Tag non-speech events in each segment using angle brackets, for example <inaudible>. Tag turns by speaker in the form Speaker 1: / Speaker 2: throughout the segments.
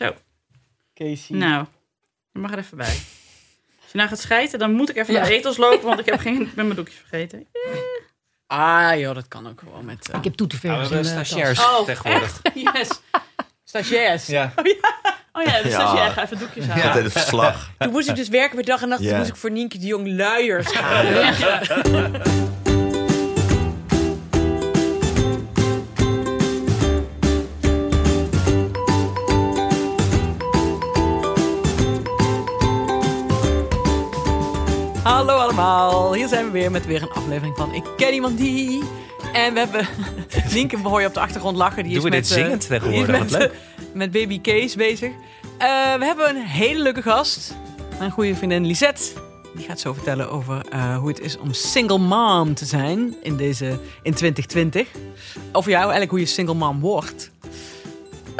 Speaker 1: Zo,
Speaker 2: Casey.
Speaker 1: nou. Je mag er even bij. Als je nou gaat schijten, dan moet ik even
Speaker 2: Ja.
Speaker 1: naar de etels lopen, want ik heb geen, ik ben mijn doekjes vergeten.
Speaker 2: Ah, joh, dat kan ook gewoon met uh,
Speaker 3: Ik heb toetenverf
Speaker 4: Ja, we
Speaker 3: in
Speaker 4: hebben
Speaker 3: de tas.
Speaker 4: stagiairs
Speaker 1: Oh,
Speaker 4: tegenwoordig.
Speaker 1: Yes.
Speaker 2: stagiairs.
Speaker 4: Ja.
Speaker 1: Oh ja, dus
Speaker 5: Ja.
Speaker 1: als ga even doekjes halen.
Speaker 5: Altijd het verslag.
Speaker 2: Toen moest ik dus werken bij dag en nacht.
Speaker 5: Ja.
Speaker 2: Toen moest ik voor Nienke de Jong luiers halen. Hallo allemaal, hier zijn we weer met weer een aflevering van Ik Ken Iemand Die. En we hebben <laughs> Nienke hoor je op de achtergrond lachen. Die
Speaker 4: Doen
Speaker 2: is
Speaker 4: we
Speaker 2: met,
Speaker 4: dit
Speaker 2: eh,
Speaker 4: zingend tegenwoordig?
Speaker 2: Met,
Speaker 4: leuk.
Speaker 2: eh, met baby Kees bezig. Eh, we hebben een hele leuke gast. Mijn goede vriendin Lisette. Die gaat zo vertellen over hoe het is om single mom te zijn in, deze, in 2020. Of jou, eigenlijk hoe je single mom wordt.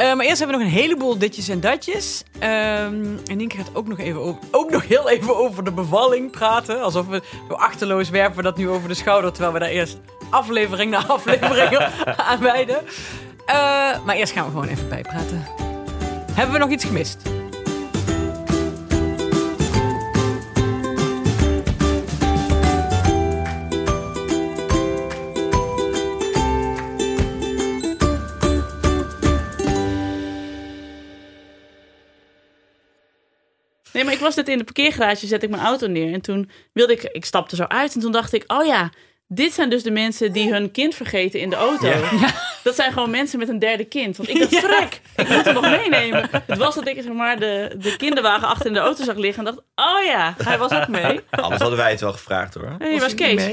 Speaker 2: Eh, maar eerst hebben we nog een heleboel ditjes en datjes. Ehm en Nienke gaat ook nog, even over, ook nog heel even over de bevalling praten. Alsof we achterloos werpen we dat nu over de schouder. Terwijl we daar eerst aflevering na aflevering <laughs> aan wijden. Eh, maar eerst gaan we gewoon even bijpraten. Hebben we nog iets gemist?
Speaker 1: Nee, maar ik was net in de parkeergarage, zet ik mijn auto neer. En toen wilde ik, ik stapte zo uit en toen dacht ik, oh ja, dit zijn dus de mensen die hun kind vergeten in de auto. Dat zijn gewoon mensen met een derde kind. Want ik dacht, frek, ik moet hem nog meenemen. Het was dat ik zeg maar de, de kinderwagen achter in de auto zag liggen en dacht, oh ja, hij was ook mee.
Speaker 5: Anders hadden wij het wel gevraagd hoor.
Speaker 1: Hey, was Kees.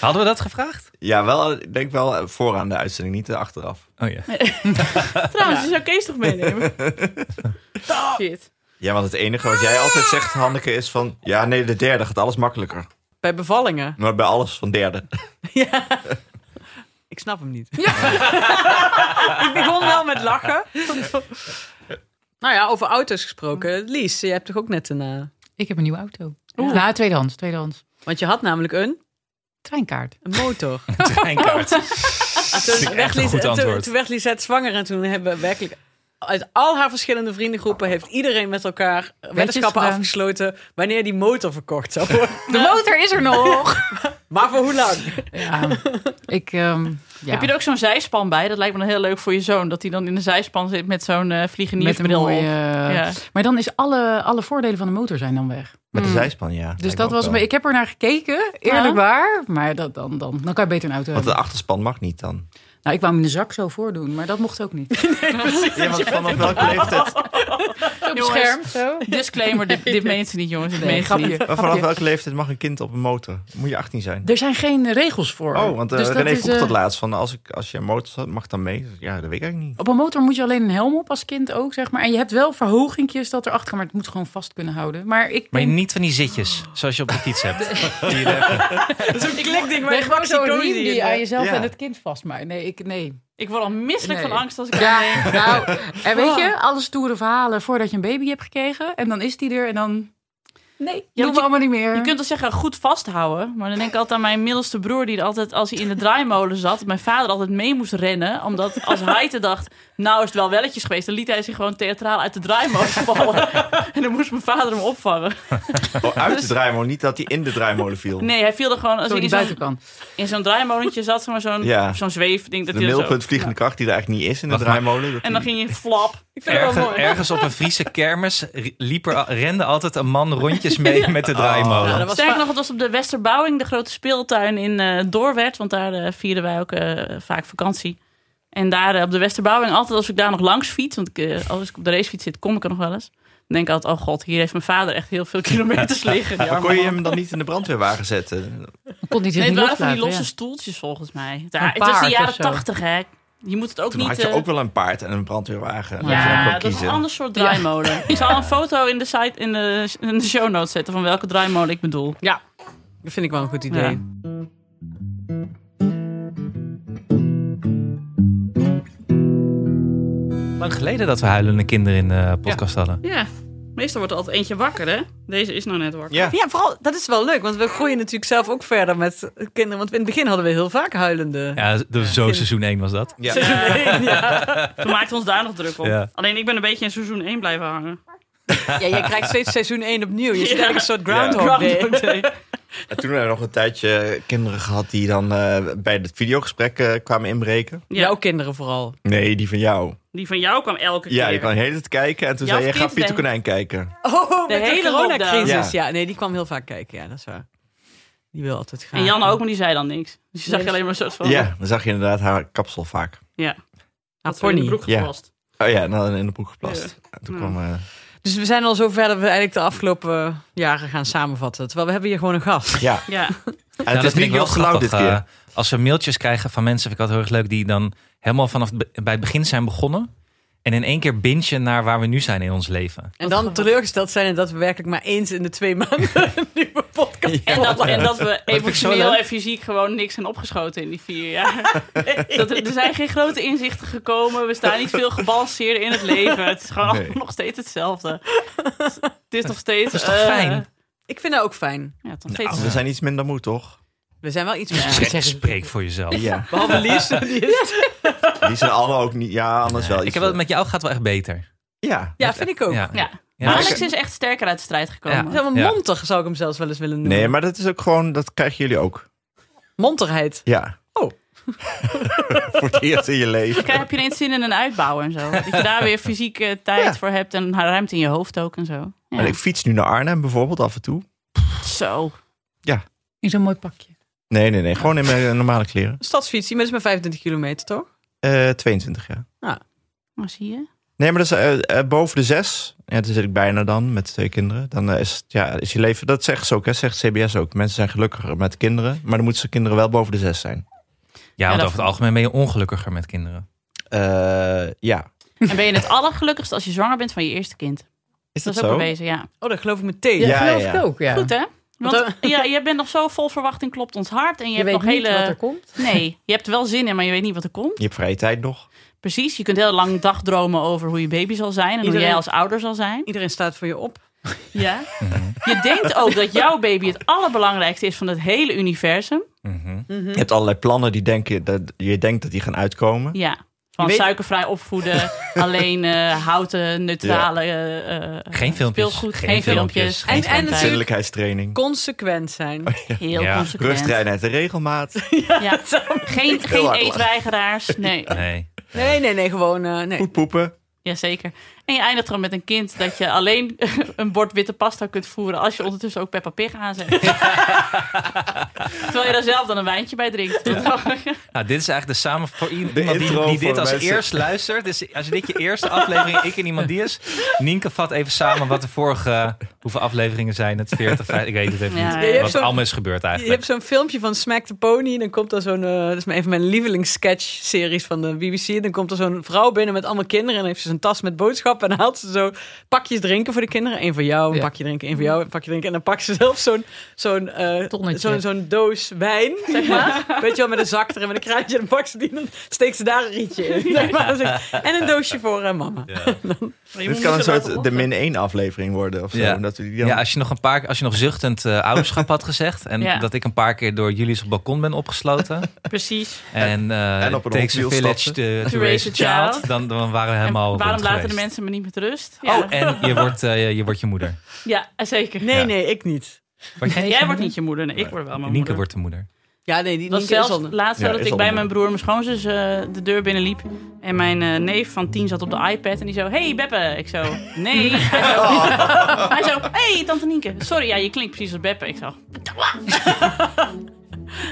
Speaker 4: Hadden we dat gevraagd?
Speaker 5: Ja, wel, ik denk wel vooraan de uitzending, niet achteraf.
Speaker 4: Oh ja. <laughs>
Speaker 1: Trouwens, je zou Kees toch meenemen? <laughs> Shit.
Speaker 5: Ja, want het enige wat jij altijd zegt, Hanneke, is van... Ja, nee, de derde gaat alles makkelijker.
Speaker 2: Bij bevallingen.
Speaker 5: Maar bij alles van derde. <laughs>
Speaker 2: Ja. Ik snap hem niet. ik begon wel met lachen. nou ja, over auto's gesproken. Lies, je hebt toch ook net een... eh,
Speaker 3: Ik heb een nieuwe auto. Nou, tweedehands, tweedehands.
Speaker 2: Want je had namelijk een,
Speaker 3: Treinkaart.
Speaker 2: een motor. <laughs>
Speaker 4: Treinkaart. een goed
Speaker 2: toen, werd Lisette zwanger en toen hebben we werkelijk... Uit al haar verschillende vriendengroepen heeft iedereen met elkaar weddenschappen afgesloten wanneer die motor verkocht zou worden.
Speaker 3: De motor is er nog. <laughs>
Speaker 2: maar voor hoe lang? <laughs>
Speaker 3: ja, ik... ehm, ja.
Speaker 1: Heb je er ook zo'n zijspan bij? Dat lijkt me dan heel leuk voor je zoon. Dat hij dan in de zijspan zit met zo'n
Speaker 3: met een
Speaker 1: vliegeniersbril
Speaker 3: mooie...
Speaker 1: op. Ja.
Speaker 3: Maar dan is alle, alle voordelen van de motor zijn dan weg.
Speaker 5: Met de
Speaker 2: Hmm.
Speaker 5: zijspan, ja.
Speaker 3: Dus dat was...
Speaker 5: wel.
Speaker 3: me- Ik heb er naar gekeken, eerlijk
Speaker 1: Ja.
Speaker 3: waar. Maar dat, dan, dan, dan kan je beter een auto
Speaker 5: Want de achterspan mag niet dan.
Speaker 3: Nou, ik wou hem in de zak zo voordoen, maar dat mocht ook niet. <laughs>
Speaker 5: Ja, want vanaf welke leeftijd,
Speaker 3: Op scherm, zo.
Speaker 1: Disclaimer, dit, dit meent ze niet jongens. Dit
Speaker 3: Nee, grapje.
Speaker 1: niet.
Speaker 5: maar vanaf welke leeftijd mag een kind op een motor? Moet je 18 zijn?
Speaker 3: Er zijn geen regels voor.
Speaker 5: Oh, want uh,
Speaker 3: Dus dat
Speaker 5: René
Speaker 3: is,
Speaker 5: vroeg
Speaker 3: eh,
Speaker 5: dat laatst van als, ik, als je een motor had, mag dan mee? Ja, dat weet ik eigenlijk niet.
Speaker 3: Op een motor moet je alleen een helm op als kind ook, zeg maar. En je hebt wel verhogingjes dat erachter kan, maar het moet gewoon vast kunnen houden. Maar ik
Speaker 4: Maar
Speaker 3: denk-
Speaker 4: niet van die zitjes, zoals je op de fiets hebt. <laughs> Die je er-
Speaker 2: Zo'n klikding
Speaker 3: Nee,
Speaker 2: waar
Speaker 3: gewoon
Speaker 2: je
Speaker 3: zo'n riem die aan jezelf
Speaker 5: Ja.
Speaker 3: en het kind vastmaakt. Nee, ik, nee.
Speaker 1: Ik word al misselijk
Speaker 3: Nee.
Speaker 1: van angst als ik
Speaker 3: Ja,
Speaker 1: aan
Speaker 3: nou, en weet je, alle stoere verhalen voordat je een baby hebt gekregen. En dan is die er en dan... Nee,
Speaker 1: want
Speaker 3: we allemaal niet meer.
Speaker 1: Je kunt wel zeggen goed vasthouden. Maar dan denk ik altijd aan mijn middelste broer... die altijd, als hij in de draaimolen zat... mijn vader altijd mee moest rennen. Omdat als hij te dacht... nou is het wel welletjes geweest... dan liet hij zich gewoon theatraal uit de draaimolen <laughs> vallen. en dan moest mijn vader hem opvangen.
Speaker 5: Oh, uit de draaimolen, niet dat hij in de draaimolen viel.
Speaker 1: Nee, hij viel er gewoon... Als hij in
Speaker 3: buitenkant.
Speaker 1: in zo'n draaimolentje zat... zeg maar zo'n
Speaker 5: Ja.
Speaker 1: zo'n zweefding. Dat
Speaker 5: De
Speaker 1: zo-
Speaker 5: middelpunt vliegende kracht die er eigenlijk niet is in de
Speaker 4: Wacht
Speaker 5: draaimolen. dat
Speaker 1: En dan ging je flap.
Speaker 2: Ik vind het wel
Speaker 4: Ergens,
Speaker 2: mooi.
Speaker 4: ergens op een Friese kermis liep er, rende altijd een man rondjes mee <laughs> met de draaimolen.
Speaker 2: Ja,
Speaker 1: Sterker nog, het was op de Westerbouwing, de grote speeltuin in eh Doorwerd. Want daar eh, vierden wij ook eh, vaak vakantie. En daar eh, op de Westerbouwing, altijd als ik daar nog langs fiets... want ik, eh, als ik op de racefiets zit, kom ik er nog wel eens... dan denk ik altijd, oh god, hier heeft mijn vader echt heel veel <laughs> kilometers liggen.
Speaker 5: Maar kon je hem dan niet in de brandweerwagen zetten?
Speaker 3: Kon niet
Speaker 1: Nee, het waren van die losse stoeltjes volgens mij. Ja, het was de jaren tachtig, hè. Je moet het ook
Speaker 5: Toen
Speaker 1: niet...
Speaker 5: had je
Speaker 1: eh,
Speaker 5: ook wel een paard en een brandweerwagen.
Speaker 1: Ja, dat is een ander soort draaimolen. Ik zal <laughs> een foto in de, site, in de, in de show notes zetten van welke draaimolen ik bedoel.
Speaker 2: Ja, dat vind ik wel een goed idee.
Speaker 1: Ja.
Speaker 4: Lang geleden dat we huilende kinderen in de podcast hadden.
Speaker 1: Ja, Meestal wordt er altijd eentje wakker, hè? Deze is nou net wakker.
Speaker 5: Ja.
Speaker 2: Ja, vooral, dat is wel leuk, want we groeien natuurlijk zelf ook verder met kinderen. Want in het begin hadden we heel vaak huilende.
Speaker 4: Ja, de, zo seizoen 1 was dat.
Speaker 5: Ja. <laughs>
Speaker 1: We maakten ons daar nog druk op.
Speaker 4: Ja.
Speaker 1: Alleen ik ben een beetje in seizoen 1 blijven hangen.
Speaker 2: Ja, jij krijgt steeds seizoen 1 opnieuw. Je zit eigenlijk een soort Groundhog
Speaker 1: Groundhog
Speaker 2: Day.
Speaker 5: En toen hebben we nog een tijdje kinderen gehad die dan eh, bij het videogesprek eh, kwamen inbreken.
Speaker 1: Ja,
Speaker 2: Jouw kinderen vooral.
Speaker 5: Nee, die van jou.
Speaker 1: Die van jou kwam elke keer.
Speaker 5: Ja, die kwam de hele tijd kijken. En toen
Speaker 1: Jouw
Speaker 5: zei je, ga Pieter
Speaker 1: denkt-
Speaker 5: Konijn kijken.
Speaker 2: Oh,
Speaker 1: De
Speaker 2: met
Speaker 1: hele
Speaker 2: de coronacrisis.
Speaker 5: lockdown.
Speaker 2: Ja. nee, die kwam heel vaak kijken. Ja, dat is waar. Die wil altijd gaan.
Speaker 1: En Jan ook, maar die zei dan niks. Dus je zag je alleen maar een soort van...
Speaker 5: Ja, dan zag je inderdaad haar kapsel vaak.
Speaker 1: Ja. Had ze in de broek
Speaker 5: Ja.
Speaker 1: geplast.
Speaker 5: Oh ja, en dan in de broek geplast. En toen
Speaker 1: Ja.
Speaker 5: kwam... eh,
Speaker 2: Dus we zijn al zo ver dat we eigenlijk de afgelopen jaren gaan samenvatten. Terwijl we hebben hier gewoon een gast.
Speaker 5: ja,
Speaker 1: Ja.
Speaker 5: en het
Speaker 4: dat
Speaker 5: is niet Jos Gelauw dit keer.
Speaker 4: eh, als we mailtjes krijgen van mensen, vind ik altijd heel erg leuk, die dan helemaal vanaf bij het begin zijn begonnen. En in één keer bingen naar waar we nu zijn in ons leven.
Speaker 2: En dan teleurgesteld zijn dat we werkelijk maar eens in de twee <laughs> maanden een nieuwe podcast
Speaker 1: En dat, en dat we emotioneel en fysiek gewoon niks zijn opgeschoten in die vier jaar. Dat er, er zijn geen grote inzichten gekomen. We staan niet veel gebalanceerder in het leven. Het is gewoon
Speaker 5: Nee.
Speaker 1: nog steeds hetzelfde. Het is nog steeds...
Speaker 4: Dat is toch
Speaker 1: eh,
Speaker 4: fijn?
Speaker 2: Ik vind dat ook fijn.
Speaker 1: Ja, het nog steeds...
Speaker 5: We zijn iets minder moe, toch?
Speaker 2: We zijn wel iets meer.
Speaker 4: Spreek, spreek voor jezelf.
Speaker 5: Ja.
Speaker 2: Behalve Lies. Die is...
Speaker 5: Die zijn alle ook niet... Ja, anders wel iets...
Speaker 4: ik heb wel, met jou gaat het wel echt beter.
Speaker 5: Ja.
Speaker 2: Ja, vind ik ook.
Speaker 4: Ja.
Speaker 1: Ja.
Speaker 4: Ja,
Speaker 1: Maar
Speaker 4: ik-
Speaker 1: Alex is echt sterker uit de strijd gekomen.
Speaker 4: Ja.
Speaker 2: Helemaal
Speaker 4: Ja.
Speaker 2: monter zou ik hem zelfs wel eens willen noemen.
Speaker 5: Nee, maar dat is ook gewoon... Dat krijgen jullie ook.
Speaker 2: Monterheid.
Speaker 5: Ja.
Speaker 2: Oh. <laughs>
Speaker 5: Voor het eerst in je leven.
Speaker 1: Dan krijg- heb je ineens zin in een uitbouw en zo. <laughs> Dat je daar weer fysieke tijd
Speaker 5: Ja.
Speaker 1: voor hebt en ruimte in je hoofd ook en zo. Ja.
Speaker 5: En ik fiets nu naar Arnhem bijvoorbeeld af en toe.
Speaker 1: Zo.
Speaker 3: In zo'n mooi pakje.
Speaker 5: Nee, nee, nee. Gewoon in mijn normale kleren. <laughs>
Speaker 2: Stadsfietsie, maar dat is maar 25 kilometer, toch?
Speaker 5: Eh 22 jaar.
Speaker 1: Maar zie je?
Speaker 5: Nee, maar dat is eh, eh, boven de zes. Ja, dan zit ik bijna dan met twee kinderen. Dan eh, is, het- ja, is je leven... Dat zegt ze ook, hè. Zegt CBS ook. Mensen zijn gelukkiger met kinderen. Maar dan moeten ze kinderen wel boven de zes zijn.
Speaker 4: Ja, want
Speaker 1: dat-
Speaker 4: over het algemeen ben je ongelukkiger met kinderen.
Speaker 5: Eh, ja.
Speaker 1: En ben je het allergelukkigst als je zwanger bent van je eerste kind.
Speaker 5: Is
Speaker 1: Dat
Speaker 5: dat,
Speaker 1: is ook
Speaker 5: zo?
Speaker 1: bewezen, ja.
Speaker 2: Oh, dat geloof ik meteen.
Speaker 3: Ja,
Speaker 5: Ja,
Speaker 3: geloof
Speaker 5: ja,
Speaker 3: ik ook, ja.
Speaker 1: Goed, hè? Want
Speaker 2: Want,
Speaker 1: ja, je bent nog zo vol verwachting, klopt ons hart. En je,
Speaker 3: Je,
Speaker 1: hebt
Speaker 3: weet
Speaker 1: nog
Speaker 3: niet
Speaker 1: hele...
Speaker 3: wat er komt.
Speaker 1: Nee, je hebt er wel zin in, maar je weet niet wat er komt.
Speaker 5: Je hebt vrije tijd nog.
Speaker 1: Precies, je kunt heel lang dagdromen over hoe je baby zal zijn. En hoe jij als ouder zal zijn.
Speaker 2: Iedereen staat voor je op. <laughs>
Speaker 1: Ja. Je denkt ook dat jouw baby het allerbelangrijkste is van het hele universum.
Speaker 4: Mhm.
Speaker 5: Je hebt allerlei plannen die denken, dat je denkt dat die gaan uitkomen.
Speaker 1: Ja. Van
Speaker 2: weet-
Speaker 1: suikervrij opvoeden, <laughs> alleen eh, houten, neutrale eh, eh,
Speaker 4: Geen filmpjes.
Speaker 1: speelgoed,
Speaker 4: Geen
Speaker 1: geen,
Speaker 4: filmpjes.
Speaker 1: filmpjes,
Speaker 4: En-
Speaker 1: geen
Speaker 2: en natuurlijk-
Speaker 5: Zinnelijkheidstraining.
Speaker 2: Consequent zijn.
Speaker 1: heel
Speaker 4: Ja.
Speaker 1: consequent.
Speaker 5: Rustrijden de regelmaat. <laughs>
Speaker 1: Ja. Geen, geen eetweigeraars. Nee.
Speaker 4: Nee.
Speaker 2: Nee, nee, nee, gewoon... eh, nee.
Speaker 5: Goed poepen.
Speaker 1: Jazeker. En je eindigt dan met een kind dat je alleen <laughs> een bord witte pasta kunt voeren als je ondertussen ook Peppa Pig aanzet. <laughs> Terwijl je daar zelf dan een wijntje bij drinkt.
Speaker 4: Nou, dit is eigenlijk de samen voor iemand die,
Speaker 5: intro
Speaker 4: die
Speaker 5: voor
Speaker 4: dit als
Speaker 5: mensen.
Speaker 4: eerst luistert. Dus als je dit je eerste aflevering, ik en iemand die is. Nienke vat even samen wat de vorige, hoeveel afleveringen zijn het? 40, 50, ik weet het even
Speaker 1: Ja,
Speaker 4: niet.
Speaker 1: ja,
Speaker 2: ja. Je hebt
Speaker 4: Wat allemaal is gebeurd
Speaker 2: Je
Speaker 4: eigenlijk.
Speaker 2: hebt zo'n filmpje van Smack the Pony. Dan komt er zo'n... eh, dat is een van mijn lievelingssketch-series van de BBC. Dan komt er zo'n vrouw binnen met allemaal kinderen. En dan heeft ze zo'n tas met boodschappen. En haalt ze zo pakjes drinken voor de kinderen. Eén voor jou, een
Speaker 3: Ja.
Speaker 2: pakje drinken. één voor jou, een pakje drinken. En dan pakt ze zelf zo'n zo'n eh, zo'n zo'n doos wijn, zeg maar. Weet je wel, met een zak erin, met een kraantje. En dan pakt ze die en dan steekt ze daar een rietje in. zeg maar. En een doosje voor eh, mama. <laughs>
Speaker 5: Dit kan een soort de min 1 aflevering worden of zo.
Speaker 4: Ja.
Speaker 5: Dat we die dan...
Speaker 4: Ja, als je nog een paar, als je nog zuchtend eh, ouderschap had gezegd en
Speaker 1: Ja.
Speaker 4: dat ik een paar keer door jullie op balkon ben opgesloten <laughs>
Speaker 1: Precies.
Speaker 4: en, eh
Speaker 5: en op een
Speaker 4: takes a village to, to raise a child, dan, dan waren we
Speaker 1: En
Speaker 4: helemaal
Speaker 1: waarom laten de mensen me niet met rust? Ja,
Speaker 4: Oh, en je <laughs> wordt, eh, je wordt je moeder.
Speaker 1: ja zeker.
Speaker 2: Nee,
Speaker 4: Ja.
Speaker 2: nee, ik niet.
Speaker 4: Word jij,
Speaker 1: Jij wordt niet je moeder, nee, ik word wel mijn
Speaker 4: Nienke
Speaker 1: moeder.
Speaker 4: wordt de moeder.
Speaker 2: Ja, nee, die
Speaker 1: Het was zelfs
Speaker 2: al-
Speaker 1: laatst
Speaker 5: Ja,
Speaker 1: dat
Speaker 5: is
Speaker 1: ik bij mijn broer en mijn schoonzus eh, de deur binnenliep. En mijn eh, neef van tien zat op de iPad en die zo... Hey Beppe. Ik zo... Nee. <laughs> Hij zo... Hij zo hey tante Nienke. Sorry, ja, je klinkt precies als Beppe. Ik zo... <laughs>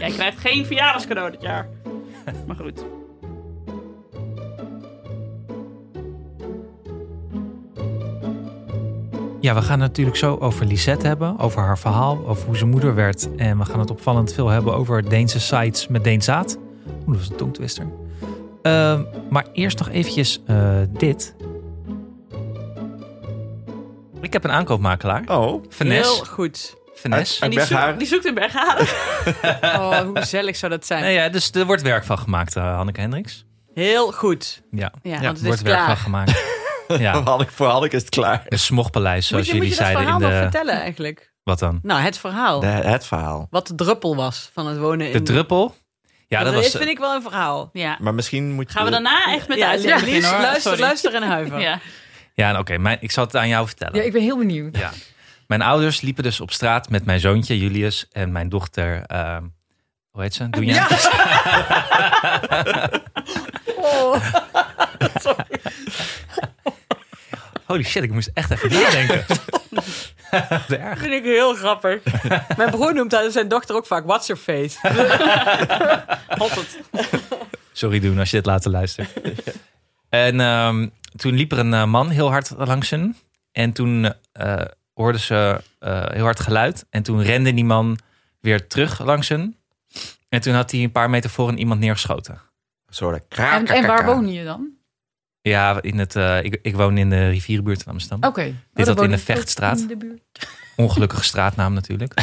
Speaker 1: Jij krijgt geen verjaardagscadeau dit jaar. Maar goed.
Speaker 4: Ja, we gaan het natuurlijk zo over Lisette hebben, over haar verhaal, over hoe ze moeder werd. En we gaan het opvallend veel hebben over Deense sites met Deenzaad. Oeh, dat was een tongtwister. Ehm, maar eerst nog eventjes eh, dit. Ik heb een aankoopmakelaar.
Speaker 5: Oh,
Speaker 4: Finesse.
Speaker 2: Heel goed.
Speaker 4: Finesse.
Speaker 1: En die, zoekt, die zoekt in Bergharen. <laughs>
Speaker 2: Oh, hoe gezellig zou dat zijn.
Speaker 4: Nee, ja, dus er wordt werk van gemaakt, eh, Hanneke Hendricks.
Speaker 2: Heel goed.
Speaker 4: Ja,
Speaker 2: Ja,
Speaker 5: Ja,
Speaker 2: want
Speaker 4: er
Speaker 2: het
Speaker 4: wordt
Speaker 2: is
Speaker 4: werk van gemaakt. <laughs> Ja. <laughs>
Speaker 5: Voor Hanneke- Voor Hanneke is het klaar.
Speaker 4: De smogpaleis, zoals
Speaker 2: Moet je, moet
Speaker 4: jullie
Speaker 2: je dat
Speaker 4: zeiden in
Speaker 2: verhaal nog
Speaker 4: de...
Speaker 2: vertellen eigenlijk?
Speaker 4: Wat dan?
Speaker 2: Nou, het verhaal.
Speaker 5: De, het verhaal.
Speaker 2: Wat de druppel was van het wonen in...
Speaker 4: De druppel? Ja, dat
Speaker 2: dat
Speaker 4: was...
Speaker 2: vind ik wel een verhaal.
Speaker 1: Ja.
Speaker 5: Maar misschien moet je...
Speaker 1: Gaan we daarna echt met de
Speaker 2: ja,
Speaker 1: uitzending
Speaker 2: Lies,
Speaker 1: beginnen, hoor.
Speaker 2: luister,
Speaker 1: Sorry.
Speaker 2: luister en huiver. <laughs>
Speaker 1: Ja.
Speaker 4: Ja, oké. mijn- ik zal het aan jou vertellen.
Speaker 3: Ja, ik ben heel benieuwd.
Speaker 4: Ja. Mijn ouders liepen dus op straat met mijn zoontje Julius en mijn dochter. ehm, hoe heet ze? Doe jij? <laughs>
Speaker 2: Oh.
Speaker 4: Holy shit, ik moest echt even nadenken. <laughs> Erg.
Speaker 2: vind ik heel grappig. Mijn broer noemt haar- zijn dochter ook vaak What's Your Face. <laughs>
Speaker 4: Sorry doen als je dit later luistert. En ehm, toen liep er een eh, man heel hard langs hen. En toen eh hoorden ze eh, heel hard geluid. En toen rende die man weer terug langs hen. En toen had hij een paar meter voor een iemand neergeschoten.
Speaker 5: Zo, de
Speaker 3: En, en waar woon je dan?
Speaker 4: Ja, in het, eh, ik, ik woon in de rivierenbuurt in Amsterdam.
Speaker 3: Oké. Oh,
Speaker 4: Dit had in de Vechtstraat.
Speaker 3: in de buurt. <laughs>
Speaker 4: Ongelukkige straatnaam natuurlijk.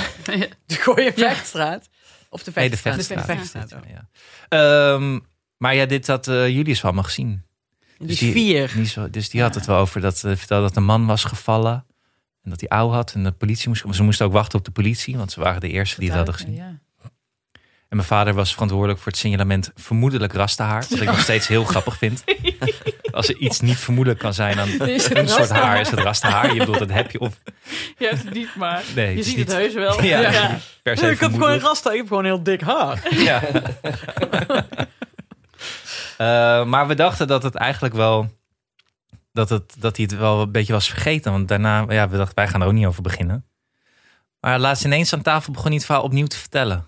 Speaker 2: De Gooie Vechtstraat. Of de
Speaker 4: Nee, de
Speaker 2: Vechtstraat.
Speaker 4: Vechtstraat.
Speaker 2: De Vechtstraat.
Speaker 4: Ja. Ehm, maar ja, dit had eh Julius wel allemaal gezien.
Speaker 2: Die
Speaker 4: Dus
Speaker 2: vier.
Speaker 4: Niet zo, dus die had het wel over dat eh, vertelde dat de man was gevallen. En dat hij ouw had. En de politie moest. Ze moesten ook wachten op de politie. Want ze waren de eerste die het hadden gezien.
Speaker 3: Ja.
Speaker 4: En mijn vader was verantwoordelijk voor het signalement vermoedelijk rastahaar. Wat ik nog steeds heel grappig vind. <laughs> Als er iets niet vermoedelijk kan zijn, dan
Speaker 3: Is het
Speaker 4: een soort haar is het rastahaar. Je bedoelt, dat heb je of
Speaker 1: Je hebt het niet, maar
Speaker 4: nee.
Speaker 1: je
Speaker 4: het
Speaker 1: ziet
Speaker 4: niet,
Speaker 1: het heus wel. <laughs>
Speaker 4: Ja,
Speaker 1: Ja.
Speaker 4: per se
Speaker 2: Ik heb gewoon een rasta, ik heb gewoon heel dik haar.
Speaker 4: Ja. <laughs> Eh, maar we dachten dat het eigenlijk wel. Dat, het, dat hij het wel een beetje was vergeten. Want daarna, ja, we dachten, wij gaan er ook niet over beginnen. Maar laatst ineens aan tafel begon hij het verhaal opnieuw te vertellen.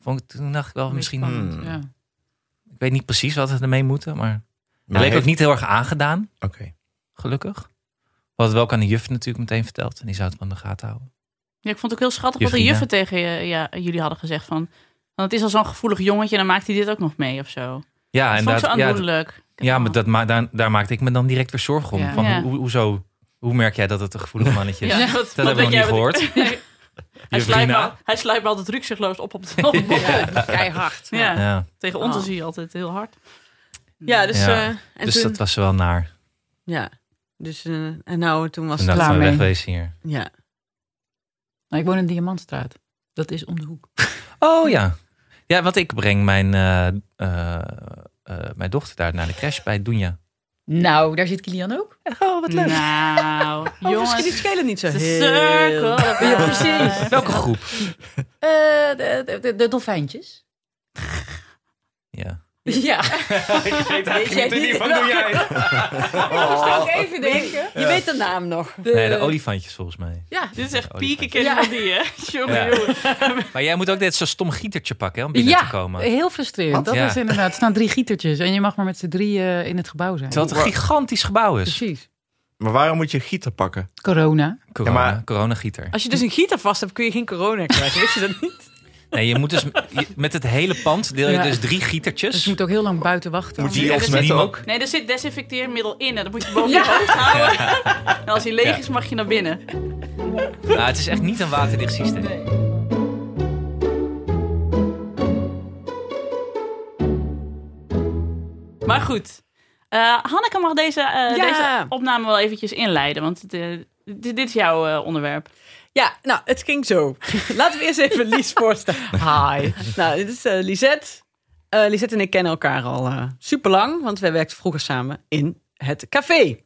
Speaker 4: Vond ik, toen dacht ik wel, misschien.
Speaker 3: Spannend,
Speaker 5: Hmm.
Speaker 3: ja.
Speaker 4: Ik weet niet precies wat we ermee moeten. Maar hij leek ook
Speaker 5: heeft-
Speaker 4: niet heel erg aangedaan,
Speaker 5: Oké.
Speaker 4: gelukkig. Hadden wel ook aan de juf natuurlijk meteen verteld. En die zou het wel in de gaten houden.
Speaker 1: Ja, ik vond het ook heel schattig wat de juffen tegen je, ja, jullie hadden gezegd. Van, want het is al zo'n gevoelig jongetje, dan maakt hij dit ook nog mee of zo.
Speaker 4: Ja,
Speaker 1: Dat
Speaker 4: en
Speaker 1: vond ik zo
Speaker 4: dat, ja, ja, maar dat, ma- daar, daar maakte ik me dan direct weer zorgen om.
Speaker 3: Ja.
Speaker 4: Van,
Speaker 1: Ja.
Speaker 4: hoe, hoezo, hoe merk jij dat het een gevoelig mannetje is?
Speaker 1: Ja, <laughs> wat,
Speaker 4: Dat hebben we nog niet gehoord. <laughs>
Speaker 1: Hij
Speaker 4: Je
Speaker 1: sluit, me, hij sluit me altijd rukzichtloos op op de <laughs> op de-
Speaker 2: Keihard.
Speaker 1: ja.
Speaker 4: Ja.
Speaker 1: Tegen ons
Speaker 2: Oh.
Speaker 1: is hij altijd heel hard.
Speaker 2: Ja, dus,
Speaker 4: Ja.
Speaker 2: eh, en
Speaker 4: dus
Speaker 2: toen,
Speaker 4: dat was wel naar.
Speaker 2: ja. Dus, eh, en nou, toen was
Speaker 4: En
Speaker 2: het
Speaker 4: dat
Speaker 3: klaar mee.
Speaker 4: wegwezen hier.
Speaker 2: Ja.
Speaker 3: Nou, ik woon in Diamantstraat. Dat is om de hoek.
Speaker 4: Oh ja. Ja, want ik breng mijn, eh, eh, eh, mijn dochter daar naar de crash bij Doenja.
Speaker 3: Nou, daar zit Kilian ook.
Speaker 4: Oh, wat
Speaker 1: Nou, <laughs>
Speaker 2: Oh, misschien
Speaker 1: jongens.
Speaker 2: die schelen niet zo
Speaker 1: De
Speaker 2: heel.
Speaker 1: circle.
Speaker 3: Ja, precies.
Speaker 4: Welke groep?
Speaker 3: Eh, de, de, de, de dolfijntjes.
Speaker 4: Ja.
Speaker 3: Ja. <laughs>
Speaker 4: ik weet
Speaker 2: eigenlijk niet van Doenja
Speaker 3: Ook even denken.
Speaker 2: Je weet de naam nog.
Speaker 3: De,
Speaker 4: Nee, de olifantjes volgens mij.
Speaker 3: Ja.
Speaker 1: Dit is echt
Speaker 4: Oh,
Speaker 1: pieken kennen
Speaker 3: Ja.
Speaker 1: van die, hè? <laughs> Jongen,
Speaker 4: Ja.
Speaker 1: jongen. <laughs>
Speaker 4: Maar jij moet ook dit zo'n stom gietertje pakken hè, om binnen
Speaker 3: Ja,
Speaker 4: te komen.
Speaker 3: heel frustrerend. Dat
Speaker 4: Ja.
Speaker 3: is inderdaad. Er staan drie gietertjes en je mag maar met z'n drieën in het gebouw zijn.
Speaker 4: Terwijl het een gigantisch gebouw is.
Speaker 3: Precies.
Speaker 5: Maar waarom moet je een gieter pakken?
Speaker 3: Corona.
Speaker 4: Corona,
Speaker 5: Ja, maar-
Speaker 4: coronagieter.
Speaker 2: Als je dus een gieter vast hebt, kun je geen corona krijgen. Wist je dat niet?
Speaker 4: Nee, je moet dus je- met het hele pand deel je
Speaker 3: Ja.
Speaker 4: dus drie
Speaker 3: Dus
Speaker 4: gietertjes.
Speaker 3: je moet ook heel lang buiten wachten.
Speaker 5: Moet je
Speaker 1: Ja,
Speaker 5: die
Speaker 1: dus ik-
Speaker 5: ook?
Speaker 1: Nee, er zit desinfecteermiddel in en dat moet je boven je hoofd houden. En als hij leeg
Speaker 4: Ja.
Speaker 1: is, mag je naar binnen.
Speaker 4: Nou, het is echt niet een waterdicht systeem.
Speaker 1: Maar goed. Eh, Hanneke mag deze, eh,
Speaker 2: Ja.
Speaker 1: deze opname wel eventjes inleiden, want het, eh, dit, dit is jouw eh, onderwerp.
Speaker 2: Ja, nou, het ging zo. Laten we eerst even Lies <laughs> voorstellen. Hi. Nou, dit is eh Lisette. Eh, Lisette en ik kennen elkaar al eh, super lang, want wij werkten vroeger samen in het café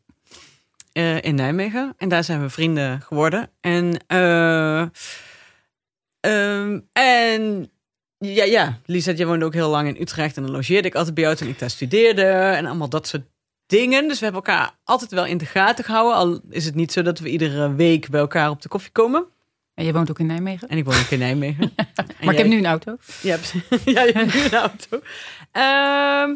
Speaker 2: in Nijmegen. En daar zijn we vrienden geworden. En, eh, ehm, en ja, ja, Lisette, jij woonde ook heel lang in Utrecht en dan logeerde ik altijd bij jou toen ik daar studeerde en allemaal dat soort dingen. Dus we hebben elkaar altijd wel in de gaten gehouden. Al is het niet zo dat we iedere week bij elkaar op de koffie komen.
Speaker 3: En je woont ook in Nijmegen.
Speaker 2: En ik woon ook in Nijmegen. <laughs> En
Speaker 3: Maar ik heb nu een auto.
Speaker 2: Ja, <laughs> ja, je hebt nu een auto. Ehm,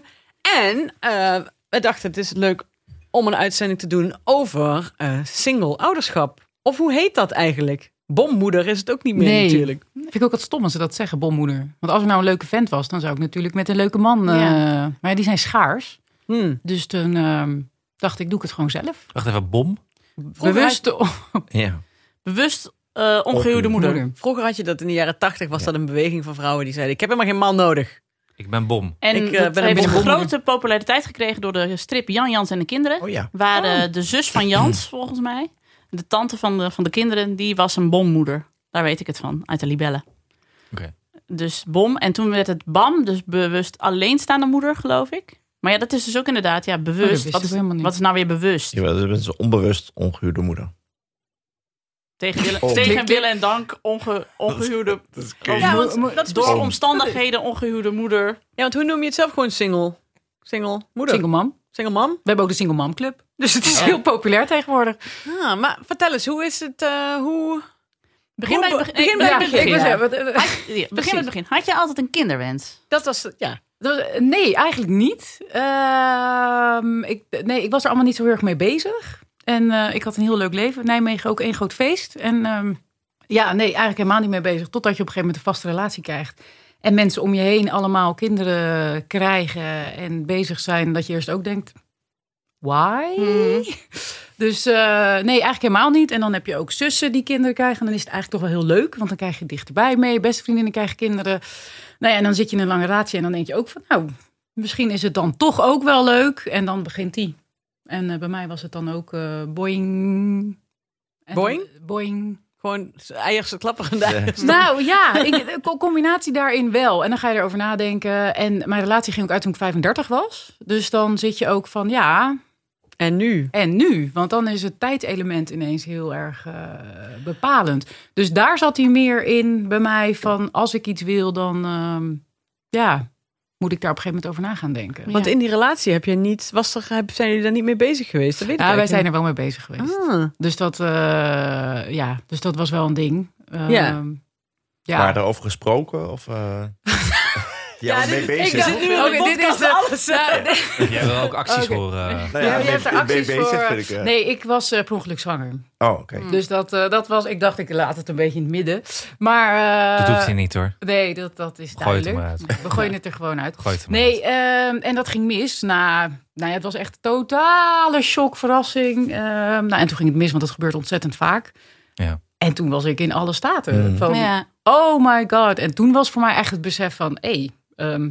Speaker 2: en eh, we dachten, het is leuk om een uitzending te doen over eh, single ouderschap. Of hoe heet dat eigenlijk? Bommoeder is het ook niet meer
Speaker 3: Nee.
Speaker 2: natuurlijk.
Speaker 3: Vind ik ook wat stom als ze dat zeggen, bommoeder. Want als er nou een leuke vent was, dan zou ik natuurlijk met een leuke man... eh, maar ja, die zijn schaars.
Speaker 2: Hmm.
Speaker 3: Dus toen ehm, dacht ik, doe ik het gewoon zelf.
Speaker 4: Wacht even, bom?
Speaker 3: Bewust oh,
Speaker 5: Ja.
Speaker 1: Bewust eh ongehuwde moeder.
Speaker 3: moeder.
Speaker 2: Vroeger had je dat in de jaren tachtig was dat een beweging van vrouwen die zeiden: Ik heb helemaal geen man nodig.
Speaker 4: Ik ben bom.
Speaker 1: En
Speaker 2: Ik, eh, ben een
Speaker 1: heeft
Speaker 2: bommoeder.
Speaker 1: grote populariteit gekregen door de strip Jan Jans en de kinderen.
Speaker 5: Oh ja.
Speaker 1: Waar eh, de zus van Jans, <clears throat> volgens mij, de tante van de, van de kinderen, die was een bommoeder. Daar weet ik het van, uit de libellen.
Speaker 4: Oké.
Speaker 1: Dus bom. En toen werd het BAM, dus bewust alleenstaande moeder, geloof ik. Maar ja, dat is dus ook inderdaad, ja,
Speaker 3: Oh, dat
Speaker 1: bewust.
Speaker 3: wist
Speaker 1: wat,
Speaker 3: ik
Speaker 1: is,
Speaker 3: helemaal niet.
Speaker 1: wat is nou weer bewust?
Speaker 5: Ja, dat is een onbewust ongehuwde moeder.
Speaker 1: Tegen, willen,
Speaker 5: Oh.
Speaker 1: tegen
Speaker 3: Klik-
Speaker 1: willen en dank onge, ongehuwde...
Speaker 5: Dat is
Speaker 1: Ja, want
Speaker 3: Mo-
Speaker 1: dat is
Speaker 5: Door-
Speaker 1: omstandigheden ongehuwde moeder.
Speaker 2: Ja, want hoe noem je het zelf gewoon single? Single moeder?
Speaker 3: Single mom.
Speaker 2: Single mom?
Speaker 3: We hebben ook de Single Mom Club. <laughs> Dus het is heel populair tegenwoordig.
Speaker 2: Ah, maar vertel eens, hoe is het, eh, hoe...
Speaker 1: Begin bij het
Speaker 2: be-
Speaker 1: begin.
Speaker 2: Begin bij het begin.
Speaker 1: Had je altijd een kinderwens?
Speaker 2: Dat was, ja.
Speaker 3: Nee, eigenlijk niet. Ehm, ik, nee, ik was er allemaal niet zo heel erg mee bezig. En eh, ik had een heel leuk leven. Nijmegen ook één groot feest. En ehm, ja, nee, eigenlijk helemaal niet mee bezig. Totdat je op een gegeven moment een vaste relatie krijgt. En mensen om je heen allemaal kinderen krijgen en bezig zijn. Dat je eerst ook denkt, why?
Speaker 1: Mhm. <laughs>
Speaker 3: Dus eh, nee, eigenlijk helemaal niet. En dan heb je ook zussen die kinderen krijgen. En dan is het eigenlijk toch wel heel leuk. Want dan krijg je dichterbij mee. Beste vriendinnen krijgen kinderen. Nou ja, en dan zit je in een lange relatie. En dan denk je ook van, nou, misschien is het dan toch ook wel leuk. En dan begint die. En eh, bij mij was het dan ook eh boing. En
Speaker 2: Boing?
Speaker 3: dan- boing.
Speaker 2: Gewoon eiers klapperende
Speaker 5: Ja.
Speaker 2: eiers. <laughs>
Speaker 3: Nou ja, ik, combinatie daarin wel. En dan ga je erover nadenken. En mijn relatie ging ook uit toen ik 35 was. Dus dan zit je ook van, ja,
Speaker 2: En nu?
Speaker 3: en nu? Want dan is het tijdelement ineens heel erg eh, bepalend. Dus daar zat hij meer in bij mij van als ik iets wil, dan ehm, ja, moet ik daar op een gegeven moment over na gaan denken.
Speaker 1: Ja.
Speaker 2: Want in die relatie heb je niet, was er, heb- zijn jullie daar niet mee bezig geweest? Dat weet ik
Speaker 3: Ja, wij zijn er wel mee bezig geweest.
Speaker 2: Ah.
Speaker 3: Dus, dat, eh, ja, dus dat was wel een ding. Ehm,
Speaker 2: Ja.
Speaker 3: ja.
Speaker 5: Maar daarover gesproken? Of, eh <laughs> ja,
Speaker 2: dit-
Speaker 5: mee
Speaker 2: ik
Speaker 5: bezig?
Speaker 2: zit nu in
Speaker 3: Oké,
Speaker 2: de
Speaker 3: dit is de-
Speaker 2: alles.
Speaker 3: Ja, <laughs> nee.
Speaker 4: Jij wil ook acties
Speaker 3: Oké.
Speaker 4: horen.
Speaker 5: Nou
Speaker 3: Ja,
Speaker 5: ja,
Speaker 3: je hebt er acties
Speaker 5: bezig
Speaker 3: voor.
Speaker 5: vind ik. eh.
Speaker 3: Nee, ik was eh per ongeluk zwanger.
Speaker 5: Oh, oké.
Speaker 3: Dus dat, eh, dat was, ik dacht, ik laat het een beetje in het midden. Maar eh,
Speaker 4: Dat doet hij niet hoor.
Speaker 3: nee, dat, dat is
Speaker 4: Gooi het
Speaker 3: duidelijk.
Speaker 4: maar uit.
Speaker 3: We gooien het er gewoon uit.
Speaker 4: Gooi het maar
Speaker 3: Nee, ehm, en dat ging mis. Na, nou ja, het was echt totale shock, verrassing. Ehm, nou, en toen ging het mis, want dat gebeurt ontzettend vaak.
Speaker 4: Ja.
Speaker 3: En toen was ik in alle staten.
Speaker 5: Mm.
Speaker 3: Van,
Speaker 1: Ja.
Speaker 3: oh my god. En toen was voor mij echt het besef van, hé, hey, ehm,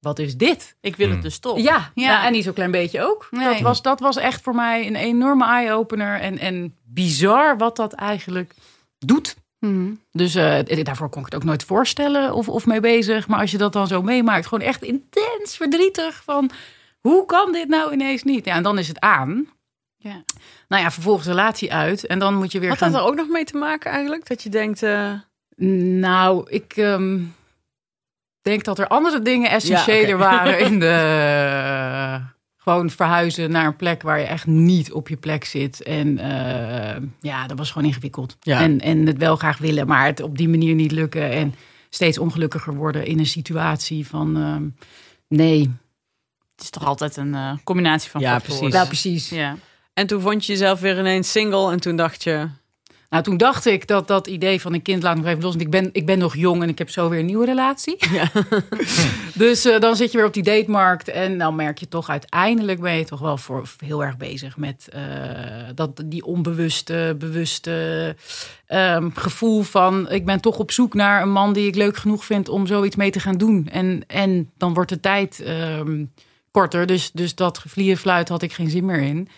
Speaker 3: wat is dit?
Speaker 1: Ik wil
Speaker 4: Hmm.
Speaker 1: het dus toch.
Speaker 3: Ja, ja.
Speaker 1: Ja.
Speaker 3: en niet zo'n klein beetje ook.
Speaker 1: Nee.
Speaker 3: Dat, was, dat was echt voor mij een enorme eye-opener. En, en bizar wat dat eigenlijk doet.
Speaker 1: Mhm.
Speaker 3: Dus eh, daarvoor kon ik het ook nooit voorstellen of, of mee bezig. Maar als je dat dan zo meemaakt, gewoon echt intens verdrietig van... Hoe kan dit nou ineens niet? Ja, en dan is het aan.
Speaker 1: Ja.
Speaker 3: Nou ja, vervolgens relatie uit. En dan moet je weer
Speaker 2: Had
Speaker 3: gaan...
Speaker 2: dat er ook nog mee te maken eigenlijk? Dat je denkt, eh,
Speaker 3: Nou, ik ehm, denk dat er andere dingen essentiëler
Speaker 2: Ja,
Speaker 3: waren in de... <laughs> gewoon verhuizen naar een plek waar je echt niet op je plek zit. En eh, ja, dat was gewoon ingewikkeld.
Speaker 2: Ja.
Speaker 3: En, en het wel graag willen, maar het op die manier niet lukken. En steeds ongelukkiger worden in een situatie van... ehm, nee,
Speaker 1: Het is toch altijd een eh, combinatie van
Speaker 2: Ja,
Speaker 1: factoren.
Speaker 2: precies.
Speaker 3: nou precies.
Speaker 1: Ja.
Speaker 2: en toen vond je jezelf weer ineens single en toen dacht je,
Speaker 3: Nou, toen dacht ik dat dat idee van een kind laat nog even los. Want ik ben, ik ben nog jong en ik heb zo weer een nieuwe relatie. <laughs> <laughs> dus eh, dan zit je weer op die datemarkt. En dan merk je toch uiteindelijk ben je toch wel voor heel erg bezig met eh, dat, die onbewuste, bewuste ehm, gevoel van ik ben toch op zoek naar een man die ik leuk genoeg vind om zoiets mee te gaan doen. En, en dan wordt de tijd ehm, korter. Dus, dus dat gevlieren fluit had ik geen zin meer in.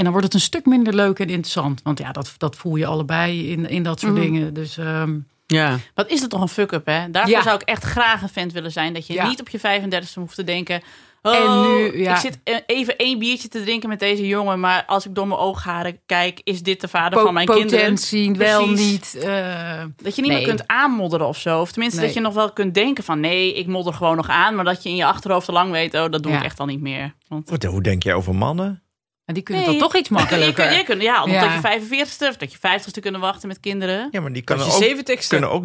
Speaker 3: En dan wordt het een stuk minder leuk en interessant. Want ja, dat, dat voel je allebei in, in dat soort
Speaker 1: Mhm.
Speaker 3: dingen. Dus ehm,
Speaker 2: ja,
Speaker 1: Wat is het toch een fuck-up, hè? Daarvoor
Speaker 3: Ja.
Speaker 1: zou ik echt graag een vent willen zijn. Dat je
Speaker 3: Ja.
Speaker 1: niet op je 35e hoeft te denken... Oh,
Speaker 3: En nu, ja.
Speaker 1: ik zit eh, even één biertje te drinken met deze jongen... maar als ik door mijn oogharen kijk... is dit de vader
Speaker 3: po-
Speaker 1: van mijn kinderen?
Speaker 3: potentie wel niet. eh,
Speaker 1: Dat je niet
Speaker 3: Nee.
Speaker 1: meer kunt aanmodderen of zo. Of tenminste
Speaker 3: Nee.
Speaker 1: dat je nog wel kunt denken van... nee, ik modder gewoon nog aan. Maar dat je in je achterhoofd al lang weet... oh, dat doe
Speaker 3: Ja.
Speaker 1: ik echt al niet meer. Want
Speaker 5: Wat, hoe denk jij over mannen?
Speaker 3: En die kunnen
Speaker 1: Nee.
Speaker 3: dan toch iets <laughs> makkelijker.
Speaker 1: je kunt, ja, omdat
Speaker 3: Ja.
Speaker 1: je 45ste of dat je 50ste kunnen wachten met kinderen.
Speaker 5: Ja, maar die kunnen ook, kunnen ook...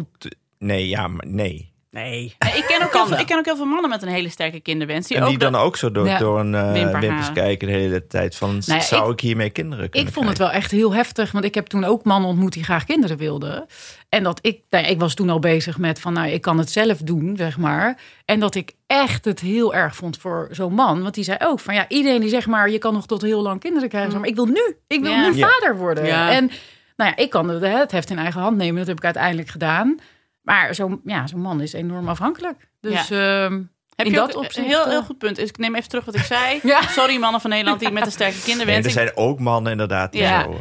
Speaker 5: Nee, ja, maar nee.
Speaker 2: Nee.
Speaker 1: Nee, ik, ken ook heel veel, ik ken ook heel veel mannen met een hele sterke kinderwens. Die
Speaker 5: En
Speaker 1: ook
Speaker 5: die
Speaker 1: dat-
Speaker 5: dan ook zo door,
Speaker 3: Ja.
Speaker 5: door een eh,
Speaker 1: Wimperharen.
Speaker 5: wimpers kijken de hele tijd. Van,
Speaker 3: Nou ja,
Speaker 5: zou ik, hiermee kinderen kunnen
Speaker 3: Ik vond het wel echt heel heftig, want ik heb toen ook mannen ontmoet die graag kinderen wilden. En dat ik, nou, ja, ik was toen al bezig met van, nou, ik kan het zelf doen, zeg maar. En dat ik echt het heel erg vond voor zo'n man, want die zei ook van, ja, iedereen die zegt maar, je kan nog tot heel lang kinderen krijgen, maar ik wil nu, ik wil
Speaker 1: Ja.
Speaker 3: nu vader worden.
Speaker 2: Ja.
Speaker 3: En nou ja, ik kan het, hè, het heft in eigen hand nemen, dat heb ik uiteindelijk gedaan. Maar zo'n ja, zo'n man is enorm afhankelijk. Dus ehm,
Speaker 1: Heb
Speaker 3: In
Speaker 1: je
Speaker 3: dat opzicht,
Speaker 1: een heel,
Speaker 3: eh,
Speaker 1: heel goed punt. Dus ik neem even terug wat ik zei. <laughs>
Speaker 3: Ja.
Speaker 1: Sorry mannen van Nederland die met een sterke
Speaker 5: Nee,
Speaker 1: kinderwens.
Speaker 5: er
Speaker 1: Ik-
Speaker 5: zijn ook mannen inderdaad die
Speaker 1: Ja.
Speaker 5: zo...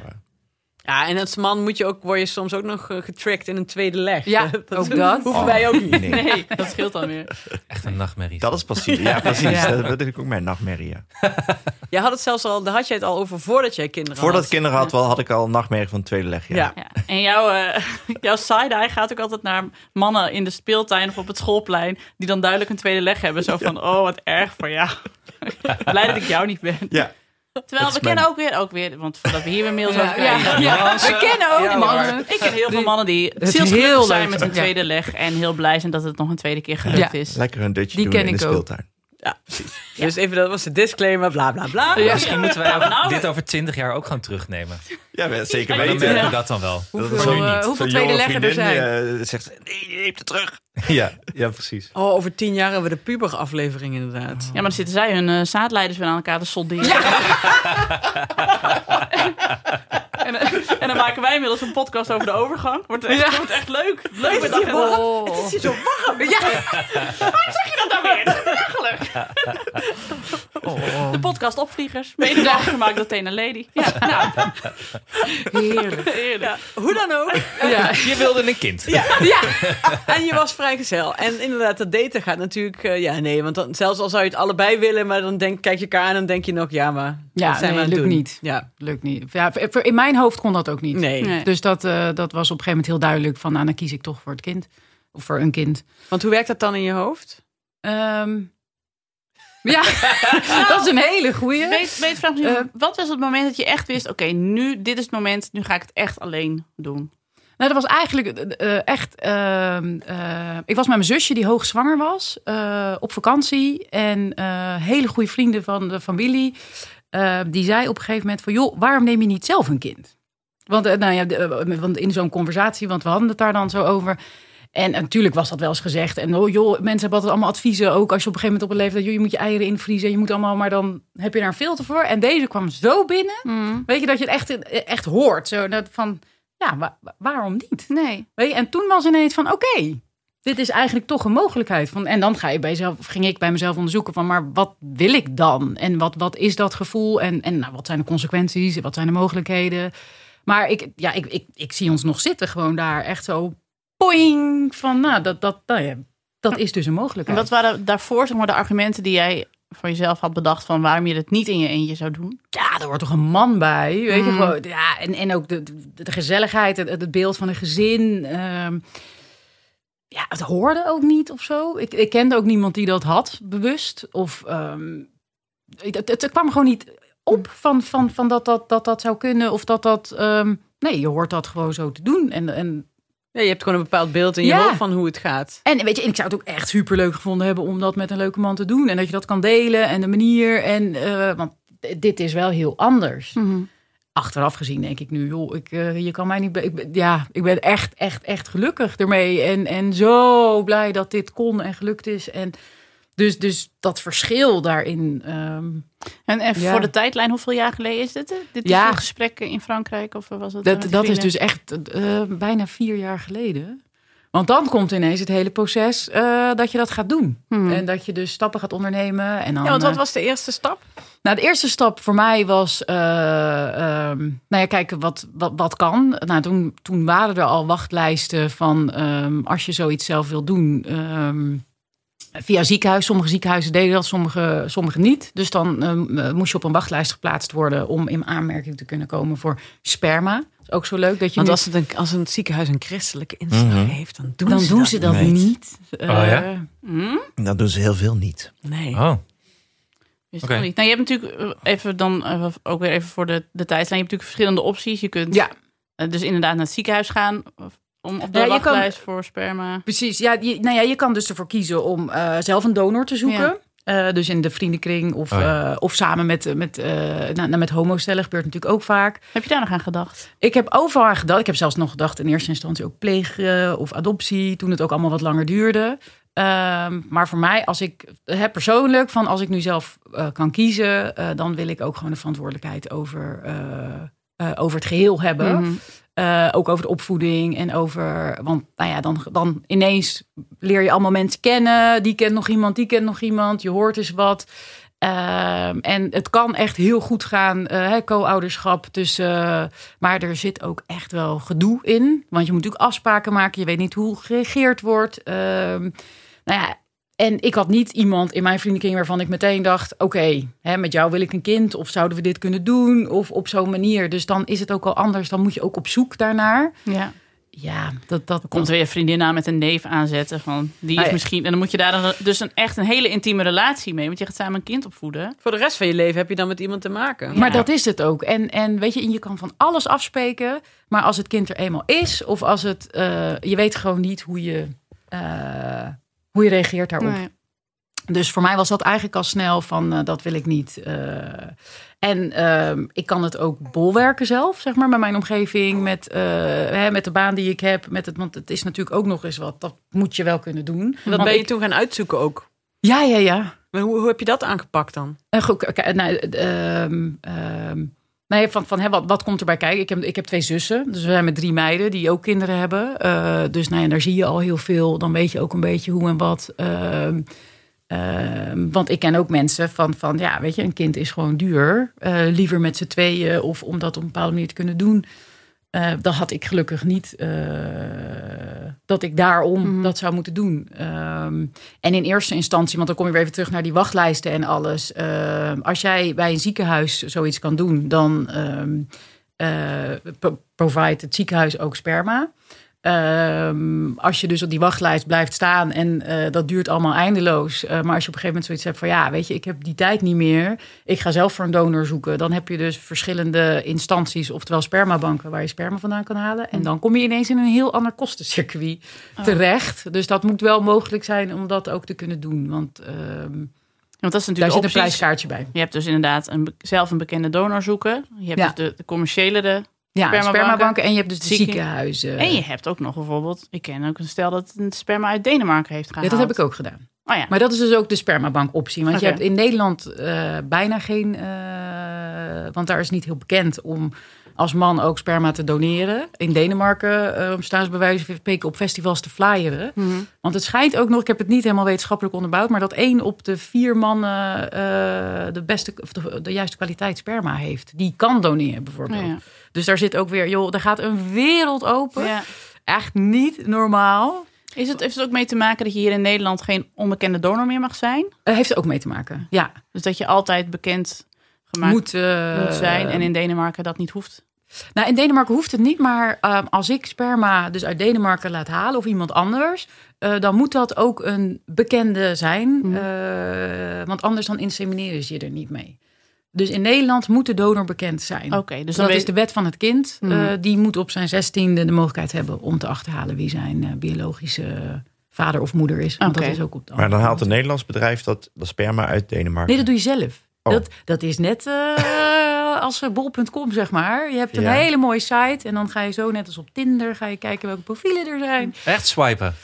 Speaker 2: Ja, en als man moet je ook, word je soms ook nog eh, getracked in een tweede leg.
Speaker 3: Ja, <laughs> ook dat. <laughs>
Speaker 2: hoeven wij ook niet.
Speaker 5: nee.
Speaker 1: Nee, <laughs> dat scheelt dan weer.
Speaker 4: Echt een nachtmerrie.
Speaker 5: Dat is precies. Ja, precies.
Speaker 3: Ja.
Speaker 5: Dat, dat is ook mijn nachtmerrie. Ja.
Speaker 2: Jij had het zelfs al, daar had jij het al over voordat jij kinderen
Speaker 5: Voordat
Speaker 2: had.
Speaker 5: ik kinderen had, wel, had ik al een nachtmerrie van het tweede leg. Ja.
Speaker 2: Ja.
Speaker 1: Ja. En jouw, eh jouw side-eye gaat ook altijd naar mannen in de speeltuin of op het schoolplein... die dan duidelijk een tweede leg hebben. Zo van, oh, wat erg voor jou. Blij dat ik jou niet ben.
Speaker 5: Ja.
Speaker 1: Terwijl we kennen ook weer, ook weer, want voordat we hier weer mails over
Speaker 3: Ja,
Speaker 1: krijgen.
Speaker 3: ja, we kennen ook
Speaker 2: Ja,
Speaker 3: mannen.
Speaker 1: Ik ken heel veel mannen die
Speaker 3: heel
Speaker 1: zijn met een
Speaker 3: Ja.
Speaker 1: tweede leg en heel blij zijn dat het nog een tweede keer gelukt
Speaker 3: Ja.
Speaker 1: is.
Speaker 5: Lekker een dutje doen
Speaker 3: ken
Speaker 5: in de speeltuin.
Speaker 2: Ja, precies. Dus even, dat was de disclaimer, bla bla bla.
Speaker 3: Ja.
Speaker 4: Misschien moeten wij over-
Speaker 1: Nou,
Speaker 4: dit over twintig jaar ook gaan terugnemen.
Speaker 5: Ja, zeker
Speaker 1: Ja,
Speaker 4: Dan
Speaker 5: weten.
Speaker 4: merken we dat dan wel.
Speaker 5: Dat
Speaker 3: Hoeveel,
Speaker 5: is
Speaker 4: nu
Speaker 3: eh,
Speaker 4: niet.
Speaker 3: hoeveel
Speaker 5: Zo'n
Speaker 3: tweede leggen er zijn?
Speaker 5: eh, zegt ze, nee, je neemt het terug. <laughs>
Speaker 4: Ja, ja precies.
Speaker 2: Oh, over tien jaar hebben we de puber-aflevering inderdaad.
Speaker 1: Ja, maar dan zitten zij hun eh, zaadleiders weer aan elkaar te solderen. <laughs> en, eh, en dan maken wij inmiddels een podcast over de overgang. Wordt echt,
Speaker 3: Ja.
Speaker 1: wordt echt leuk. Leuk met dat.
Speaker 2: Het is hier zo warm.
Speaker 3: Ja.
Speaker 1: dat dan weer? Dat is <laughs> belachelijk. De podcast Opvliegers. Mede mogelijk gemaakt door Tena Lady. Ja, <laughs> nou,
Speaker 3: Heerlijk.
Speaker 1: heerlijk.
Speaker 2: Hoe dan ook.
Speaker 3: Ja.
Speaker 4: Je wilde een kind.
Speaker 2: Ja. En je was vrijgezel. En inderdaad, dat daten gaat natuurlijk... eh, ja, nee, want dan, zelfs al zou je het allebei willen... maar dan denk, kijk je elkaar aan en dan denk je nog... ja, maar
Speaker 3: Ja,
Speaker 2: wat zijn we aan het
Speaker 3: lukt
Speaker 2: doen?
Speaker 3: niet.
Speaker 2: Ja,
Speaker 3: Lukt niet. Ja, in mijn hoofd kon dat ook niet.
Speaker 2: nee.
Speaker 1: Nee.
Speaker 3: Dus dat, eh, dat was op een gegeven moment heel duidelijk van, nou, dan kies ik toch voor het kind. Of voor een kind.
Speaker 2: Want hoe werkt dat dan in je hoofd?
Speaker 3: Ehm, ja, <laughs> dat is een hele goeie.
Speaker 1: Weet, weet vraag me,
Speaker 3: Eh.
Speaker 1: wat was het moment dat je echt wist... oké, nu, dit is het moment, nu ga ik het echt alleen doen.
Speaker 3: Nou, dat was eigenlijk eh, echt. ehm, eh, ik was met mijn zusje die hoogzwanger was eh, op vakantie. En eh, hele goede vrienden van de familie. eh, die zei op een gegeven moment van... joh, waarom neem je niet zelf een kind? Want, eh, nou ja, eh, want in zo'n conversatie, want we hadden het daar dan zo over... En natuurlijk was dat wel eens gezegd. En oh, joh, mensen hebben altijd allemaal adviezen. Ook als je op een gegeven moment op een leeftijd... Joh, je moet je eieren invriezen. Je moet allemaal, maar dan heb je daar een filter voor. En deze kwam zo binnen. Weet je, dat je het echt, echt hoort. Zo, dat van, ja, wa- wa- waarom niet?
Speaker 1: Nee.
Speaker 3: Weet je, en toen was ineens van, oké, dit is eigenlijk toch een mogelijkheid. Van, en dan ga je bij jezelf, of ging ik bij mezelf onderzoeken van, maar wat wil ik dan? En wat, wat is dat gevoel? En, en nou, wat zijn de consequenties? Wat zijn de mogelijkheden? Maar ik, ja, ik, ik, ik zie ons nog zitten gewoon daar echt zo, poing, van, nou, dat, dat, nou ja, dat is dus een
Speaker 1: En
Speaker 3: mogelijkheid.
Speaker 1: wat waren daarvoor zeg maar, de argumenten die jij voor jezelf had bedacht... van waarom je het niet in je eentje zou doen?
Speaker 3: Ja, er hoort toch een man bij, weet je
Speaker 1: Mm.
Speaker 3: gewoon. Ja, en, en ook de, de, de gezelligheid, het, het beeld van een gezin. ehm, ja, het hoorde ook niet of zo. Ik, ik kende ook niemand die dat had, bewust. Of het, het, het kwam gewoon niet op van, van, van dat, dat, dat dat zou kunnen. Of dat dat... ehm, nee, je hoort dat gewoon zo te doen. En, en,
Speaker 2: Ja, je hebt gewoon een bepaald beeld in je
Speaker 3: Ja.
Speaker 2: hoofd van hoe het gaat.
Speaker 3: en weet je, ik zou het ook echt superleuk gevonden hebben... om dat met een leuke man te doen. En dat je dat kan delen en de manier. En, eh, want dit is wel heel anders achteraf gezien denk ik nu, joh, ik, eh, je kan mij niet. Ik, ja, ik ben echt, echt, echt gelukkig ermee. En, en zo blij dat dit kon en gelukt is. En dus, dus dat verschil daarin. ehm,
Speaker 1: En,
Speaker 3: Ja.
Speaker 1: voor de tijdlijn, hoeveel jaar geleden is dit? Dit is
Speaker 3: Ja.
Speaker 1: een gesprek in Frankrijk of was het?
Speaker 3: dat dat is dus echt eh, bijna vier jaar geleden. Want dan komt ineens het hele proces eh, dat je dat gaat doen.
Speaker 1: Hmm.
Speaker 3: En dat je dus stappen gaat ondernemen. En dan,
Speaker 2: Ja, want wat
Speaker 3: eh,
Speaker 2: was de eerste stap?
Speaker 3: Nou, de eerste stap voor mij was, eh, ehm, nou ja, kijken wat, wat, wat kan. Nou, toen, toen waren er al wachtlijsten van ehm, als je zoiets zelf wil doen. Via ziekenhuis. Sommige ziekenhuizen deden dat, sommige, sommige niet. Dus dan ehm, eh, moest je op een wachtlijst geplaatst worden om in aanmerking te kunnen komen voor sperma. Dat is ook zo leuk dat je
Speaker 2: Want
Speaker 3: nu-
Speaker 2: als, het een, als een ziekenhuis een christelijke inslag
Speaker 5: Mhm.
Speaker 2: heeft, dan doen
Speaker 3: dan
Speaker 2: ze
Speaker 3: doen
Speaker 2: dat
Speaker 3: ze dat
Speaker 5: niet.
Speaker 3: niet.
Speaker 4: Oh, ja?
Speaker 3: Eh,
Speaker 1: Hmm?
Speaker 5: Dat doen ze heel veel niet.
Speaker 2: Nee.
Speaker 4: Oh,
Speaker 1: ik nog niet. Nou, je hebt natuurlijk eh, even dan ook weer even voor de, de tijdslijn. Je hebt natuurlijk verschillende opties. Je kunt
Speaker 3: ja,
Speaker 1: dus inderdaad naar het ziekenhuis gaan of om op de
Speaker 3: Ja, je kan-
Speaker 1: wachtlijst voor sperma.
Speaker 3: Precies, ja, je, nou ja, je kan dus ervoor kiezen om eh, zelf een donor te zoeken. Eh, dus in de vriendenkring of,
Speaker 4: Oh ja.
Speaker 3: eh, of samen met, met, eh nou, nou, met homostellen gebeurt natuurlijk ook vaak.
Speaker 1: Heb je daar nog aan gedacht?
Speaker 3: Ik heb overal aan gedacht. Ik heb zelfs nog gedacht in eerste instantie ook plegen of adoptie. Toen het ook allemaal wat langer duurde. Ehm, maar voor mij, als ik heb persoonlijk, van als ik nu zelf eh, kan kiezen, eh, dan wil ik ook gewoon de verantwoordelijkheid over, eh, eh, over het geheel hebben.
Speaker 1: Mhm.
Speaker 3: Eh, ook over de opvoeding en over. Want nou ja, dan, dan ineens leer je allemaal mensen kennen. Die kent nog iemand, die kent nog iemand. Je hoort eens wat. Ehm, en het kan echt heel goed gaan, hè, co-ouderschap. Dus, eh, maar er zit ook echt wel gedoe in. Want je moet natuurlijk afspraken maken. Je weet niet hoe gereageerd wordt. Ehm, nou ja, en ik had niet iemand in mijn vriendenkring waarvan ik meteen dacht: oké, hè, met jou wil ik een kind. Of zouden we dit kunnen doen? Of op zo'n manier. Dus dan is het ook al anders. Dan moet je ook op zoek daarnaar.
Speaker 1: Ja.
Speaker 3: Ja, dat, dat
Speaker 1: Komt er weer een vriendin aan met een neef aanzetten. Van, die is
Speaker 3: Ah, ja.
Speaker 1: misschien, en dan moet je daar dus een, echt een hele intieme relatie mee. Want je gaat samen een kind opvoeden.
Speaker 2: Voor de rest van je leven heb je dan met iemand te maken.
Speaker 3: Maar dat is het ook. En, en weet je, en je kan van alles afspreken. Maar als het kind er eenmaal is, of als het. eh, je weet gewoon niet hoe je, eh, hoe je reageert daarop.
Speaker 1: Nee.
Speaker 3: Dus voor mij was dat eigenlijk al snel van eh, dat wil ik niet. eh. en ehm, ik kan het ook bolwerken zelf, zeg maar, met mijn omgeving, met, eh, hè, met de baan die ik heb. Met het, want het is natuurlijk ook nog eens wat. Dat moet je wel kunnen doen.
Speaker 2: Wat
Speaker 3: Want
Speaker 2: ben je
Speaker 3: ik-
Speaker 2: toen gaan uitzoeken ook?
Speaker 3: Ja, ja, ja.
Speaker 2: Maar hoe, hoe heb je dat aangepakt dan?
Speaker 3: En goed, nou, ehm, ehm, nee, van, van hè, wat, wat komt erbij kijken? Ik heb, ik heb twee zussen, dus we zijn met drie meiden die ook kinderen hebben. Eh, dus nou ja, daar zie je al heel veel. Dan weet je ook een beetje hoe en wat. Ehm, ehm, want ik ken ook mensen van, van, ja, weet je, een kind is gewoon duur. Eh, liever met z'n tweeën of om dat op een bepaalde manier te kunnen doen. Eh, dat had ik gelukkig niet, eh, dat ik daarom
Speaker 1: Mhm.
Speaker 3: dat zou moeten doen. Ehm, en in eerste instantie, want dan kom je weer even terug naar die wachtlijsten en alles. Ehm, als jij bij een ziekenhuis zoiets kan doen, dan provide het ziekenhuis ook sperma. Ehm, als je dus op die wachtlijst blijft staan en eh, dat duurt allemaal eindeloos. Eh, maar als je op een gegeven moment zoiets hebt van ja, weet je, ik heb die tijd niet meer. Ik ga zelf voor een donor zoeken. Dan heb je dus verschillende instanties, oftewel spermabanken, waar je sperma vandaan kan halen. En dan kom je ineens in een heel ander kostencircuit terecht. Dus dat moet wel mogelijk zijn om dat ook te kunnen doen. Want ehm,
Speaker 1: Want dat is
Speaker 3: daar
Speaker 1: natuurlijk
Speaker 3: zit een prijskaartje bij.
Speaker 1: Je hebt dus inderdaad een, zelf een bekende donor zoeken. Je hebt
Speaker 3: Ja.
Speaker 1: dus de, de commerciële. De,
Speaker 3: Ja,
Speaker 1: Spermabanken.
Speaker 3: spermabanken. En je hebt dus de
Speaker 1: Zieken-
Speaker 3: ziekenhuizen.
Speaker 1: En je hebt ook nog bijvoorbeeld... Ik ken ook een stel dat een sperma uit Denemarken heeft
Speaker 3: ja,
Speaker 1: gehaald.
Speaker 3: dat heb ik ook gedaan.
Speaker 1: Oh ja.
Speaker 3: Maar dat is dus ook de spermabank optie. Want je hebt in Nederland eh, bijna geen... eh, want daar is niet heel bekend om als man ook sperma te doneren. In Denemarken bij wijze van spreken op festivals te flyeren.
Speaker 1: Mhm.
Speaker 3: Want het schijnt ook nog, ik heb het niet helemaal wetenschappelijk onderbouwd... maar dat één op de vier mannen eh, de, beste, of de, de juiste kwaliteit sperma heeft. Die kan doneren bijvoorbeeld.
Speaker 1: Ja.
Speaker 3: Dus daar zit ook weer, joh, daar gaat een wereld open.
Speaker 1: Ja.
Speaker 3: Echt niet normaal.
Speaker 1: Is het, heeft het ook mee te maken dat je hier in Nederland geen onbekende donor meer mag zijn?
Speaker 3: Uh, heeft er ook mee te maken. Ja,
Speaker 1: Dus dat je altijd bekend gemaakt moet,
Speaker 3: moet, eh,
Speaker 1: zijn en in Denemarken dat niet hoeft?
Speaker 3: Nou, in Denemarken hoeft het niet, maar ehm, als ik sperma dus uit Denemarken laat halen of iemand anders, eh, dan moet dat ook een bekende zijn,
Speaker 1: Mhm.
Speaker 3: eh, want anders dan insemineren ze je er niet mee. Dus in Nederland moet de donor bekend zijn.
Speaker 1: Oké, dus
Speaker 3: Dus dat
Speaker 1: weet
Speaker 3: is de wet van het kind.
Speaker 1: Mhm.
Speaker 3: Eh, die moet op zijn zestiende de mogelijkheid hebben om te achterhalen wie zijn eh, biologische vader of moeder is. Want dat is ook op de
Speaker 5: Maar dan haalt een Nederlands bedrijf dat, dat sperma uit Denemarken.
Speaker 3: Nee, dat doe je zelf.
Speaker 5: Oh.
Speaker 3: Dat, dat is net eh, als bol.com, zeg maar. Je hebt een
Speaker 5: Ja.
Speaker 3: hele mooie site en dan ga je zo net als op Tinder... ga je kijken welke profielen er zijn.
Speaker 4: Echt swipen.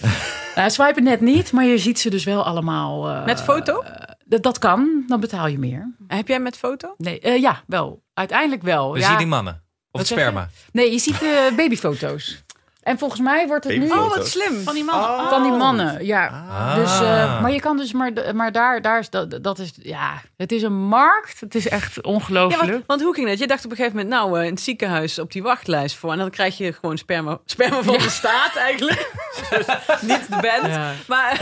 Speaker 3: Nou, swipen net niet, maar je ziet ze dus wel allemaal. eh,
Speaker 2: Met foto?
Speaker 3: Dat, dat kan, dan betaal je meer.
Speaker 2: Heb jij met foto?
Speaker 3: Nee, eh, ja, wel. Uiteindelijk wel.
Speaker 4: We
Speaker 3: ja.
Speaker 4: zien die mannen. Of het sperma.
Speaker 3: Nee, je ziet eh, <laughs> babyfoto's. En volgens mij wordt het nu...
Speaker 2: Oh, wat slim.
Speaker 1: van die mannen.
Speaker 5: Oh.
Speaker 3: Van die mannen, ja.
Speaker 4: Ah.
Speaker 3: Dus, eh, maar je kan dus, maar, maar daar, daar is dat, dat is, ja, het is een markt. Het is echt
Speaker 2: Ja,
Speaker 3: ongelooflijk.
Speaker 2: want, want hoe ging dat? Je dacht op een gegeven moment, nou, eh, in het ziekenhuis op die wachtlijst voor. En dan krijg je gewoon sperma, sperma van de staat eigenlijk. Dus <laughs> niet de band.
Speaker 3: Ja.
Speaker 2: Maar,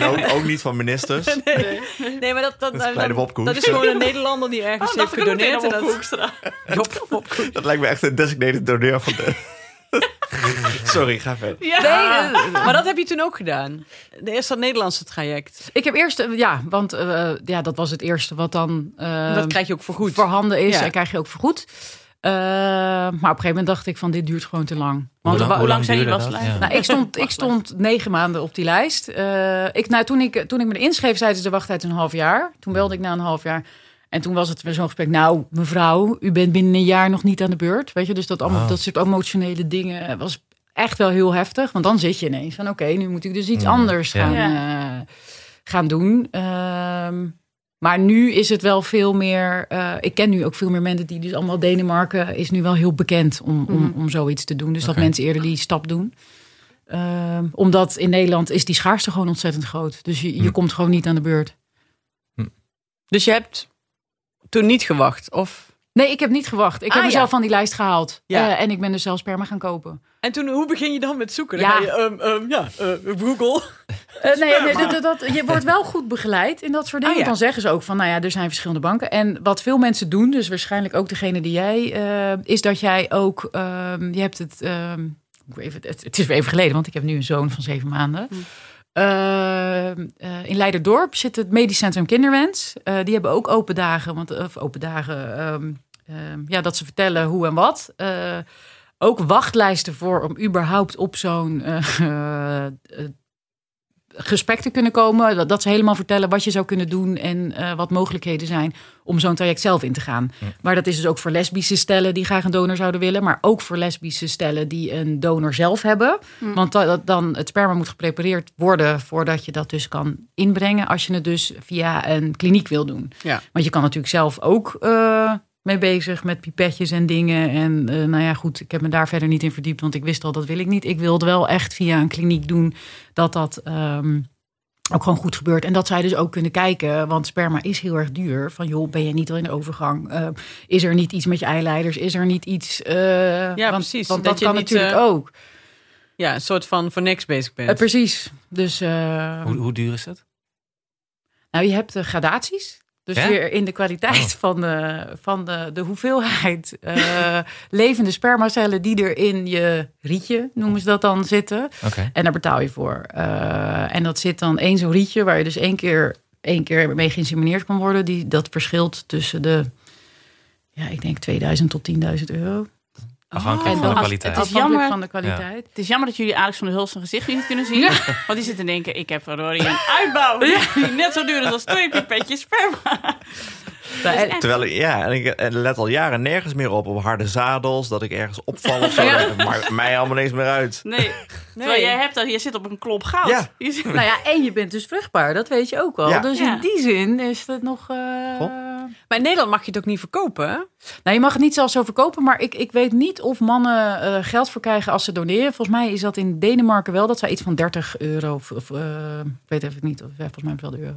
Speaker 5: En ook, ook niet van ministers. <laughs>
Speaker 2: nee, maar dat, dat,
Speaker 5: Dat is kleine
Speaker 2: dat,
Speaker 5: Wopkoek.
Speaker 2: dat is gewoon een Nederlander die ergens heeft gedoneerd. en dat. <laughs>
Speaker 5: Dat lijkt me echt een designated doneur van de... <laughs> Sorry, ga verder.
Speaker 1: Ja.
Speaker 2: Nee, eh, maar dat heb je toen ook gedaan. De eerste Nederlandse traject.
Speaker 3: Ik heb eerst, eh, ja, want eh, ja, dat was het eerste wat dan eh,
Speaker 2: dat krijg je ook vergoed.
Speaker 3: voorhanden is
Speaker 2: Ja.
Speaker 3: en krijg je ook vergoed. Eh, maar op een gegeven moment dacht ik van dit duurt gewoon te lang.
Speaker 4: Hoe
Speaker 3: Want
Speaker 4: lang, hoe lang
Speaker 1: zijn die?
Speaker 4: Ja.
Speaker 3: nou, ik, stond, ik stond negen maanden op die lijst. Eh, ik, nou, toen, ik, toen ik me inschreef, zeiden ze de wachttijd een half jaar. Toen belde ik na een half jaar. En toen was het weer zo'n gesprek. Nou, mevrouw, u bent binnen een jaar nog niet aan de beurt. Weet je, dus dat, allemaal,
Speaker 4: Oh.
Speaker 3: dat soort emotionele dingen was echt wel heel heftig. Want dan zit je ineens van, oké, nu moet ik dus iets
Speaker 4: Mm,
Speaker 3: anders
Speaker 4: ja.
Speaker 3: gaan,
Speaker 1: Ja.
Speaker 3: eh, gaan doen. Ehm, maar nu is het wel veel meer. eh, ik ken nu ook veel meer mensen die dus allemaal Denemarken is nu wel heel bekend om, om,
Speaker 1: Mhm.
Speaker 3: om zoiets te doen. Dus dat mensen eerder die stap doen. Ehm, omdat in Nederland is die schaarste gewoon ontzettend groot. Dus je, je
Speaker 4: Hm.
Speaker 3: komt gewoon niet aan de beurt.
Speaker 2: Dus je hebt toen niet gewacht? Of...
Speaker 3: Nee, ik heb niet gewacht. Ik
Speaker 2: Ah,
Speaker 3: heb
Speaker 2: ja.
Speaker 3: mezelf van die lijst gehaald.
Speaker 2: Ja.
Speaker 3: Eh, en ik ben dus zelf sperma gaan kopen.
Speaker 2: En toen, hoe begin je dan met zoeken? Dan
Speaker 3: Ja.
Speaker 2: je, ehm, ehm, ja, eh, Google.
Speaker 3: Eh, nee, nee dat, dat, dat- je wordt wel goed begeleid in dat soort dingen.
Speaker 2: Ah, ja.
Speaker 3: Dan zeggen ze ook van, nou ja, er zijn verschillende banken. En wat veel mensen doen, dus waarschijnlijk ook degene die jij, eh, is dat jij ook, ehm, je hebt het, ehm, even, het, het is weer even geleden, want ik heb nu een zoon van zeven maanden.
Speaker 2: Hm.
Speaker 3: Ehm, eh, in Leiderdorp zit het Medisch Centrum Kinderwens. Eh, die hebben ook open dagen, want, of open dagen, ehm, ehm, ja, dat ze vertellen hoe en wat. Eh, ook wachtlijsten voor om überhaupt op zo'n <laughs> gesprek te kunnen komen. Dat, dat ze helemaal vertellen wat je zou kunnen doen en eh, wat mogelijkheden zijn om zo'n traject zelf in te gaan. Maar dat is dus ook voor lesbische stellen die graag een donor zouden willen, maar ook voor lesbische stellen die een donor zelf hebben. Want da- dat dan het sperma moet geprepareerd worden voordat je dat dus kan inbrengen als je het dus via een kliniek wil doen.
Speaker 2: Ja.
Speaker 3: Want je kan natuurlijk zelf ook eh, mee bezig met pipetjes en dingen. En eh, nou ja, goed, ik heb me daar verder niet in verdiept, want ik wist al dat wil ik niet. Ik wilde wel echt via een kliniek doen dat dat ehm, ook gewoon goed gebeurt. En dat zij dus ook kunnen kijken, want sperma is heel erg duur. Van joh, ben je niet al in de overgang? Eh, is er niet iets met je eileiders? Is er niet iets? eh,
Speaker 2: Ja,
Speaker 3: want,
Speaker 2: precies.
Speaker 3: Want
Speaker 2: Dat
Speaker 3: dat,
Speaker 2: je
Speaker 3: kan
Speaker 2: niet,
Speaker 3: natuurlijk ook.
Speaker 2: Ja, een soort van voor niks bezig bent.
Speaker 3: Precies. Dus eh,
Speaker 4: Hoe, hoe duur is het?
Speaker 3: nou, je hebt de gradaties. Dus weer in de kwaliteit
Speaker 4: Oh.
Speaker 3: van, de, van de, de hoeveelheid eh, levende spermacellen die er in je rietje, noemen ze dat dan, zitten. En daar betaal je voor. Eh, en dat zit dan één zo'n rietje waar je dus één keer, één keer mee geïnsemineerd kan worden. Die, dat verschilt tussen de, ja, ik denk 2000 tot 10.000 euro.
Speaker 4: Afhankelijk
Speaker 3: En
Speaker 4: van de kwaliteit.
Speaker 1: het is
Speaker 3: Afhankelijk
Speaker 1: jammer.
Speaker 3: van de kwaliteit.
Speaker 1: Het is jammer dat jullie Alex van der Hulst zijn gezicht niet kunnen zien. Want die zit te denken, ik heb verdorie een uitbouw. Die net zo duur is als twee pipetjes sperma.
Speaker 3: Ja, en-
Speaker 5: Terwijl ik, ja, en ik en let al jaren nergens meer op, op harde zadels, dat ik ergens opval of zo.
Speaker 3: Ja.
Speaker 5: Dat maakt mij allemaal niks meer uit.
Speaker 1: Nee. Terwijl jij hebt dat, je zit op een klop goud.
Speaker 5: Ja.
Speaker 1: Je zit-
Speaker 3: nou ja, en je bent dus vruchtbaar, dat weet je ook wel.
Speaker 5: Ja.
Speaker 3: Dus
Speaker 1: Ja.
Speaker 3: in die zin is het nog... eh.
Speaker 2: Maar in Nederland mag je het ook niet verkopen?
Speaker 3: Nou, je mag het niet zelf zo verkopen, maar ik, ik weet niet of mannen eh, geld voor krijgen als ze doneren. Volgens mij is dat in Denemarken wel, dat zij iets van 30 euro, of, of ik weet even niet, of, volgens mij wel de euro,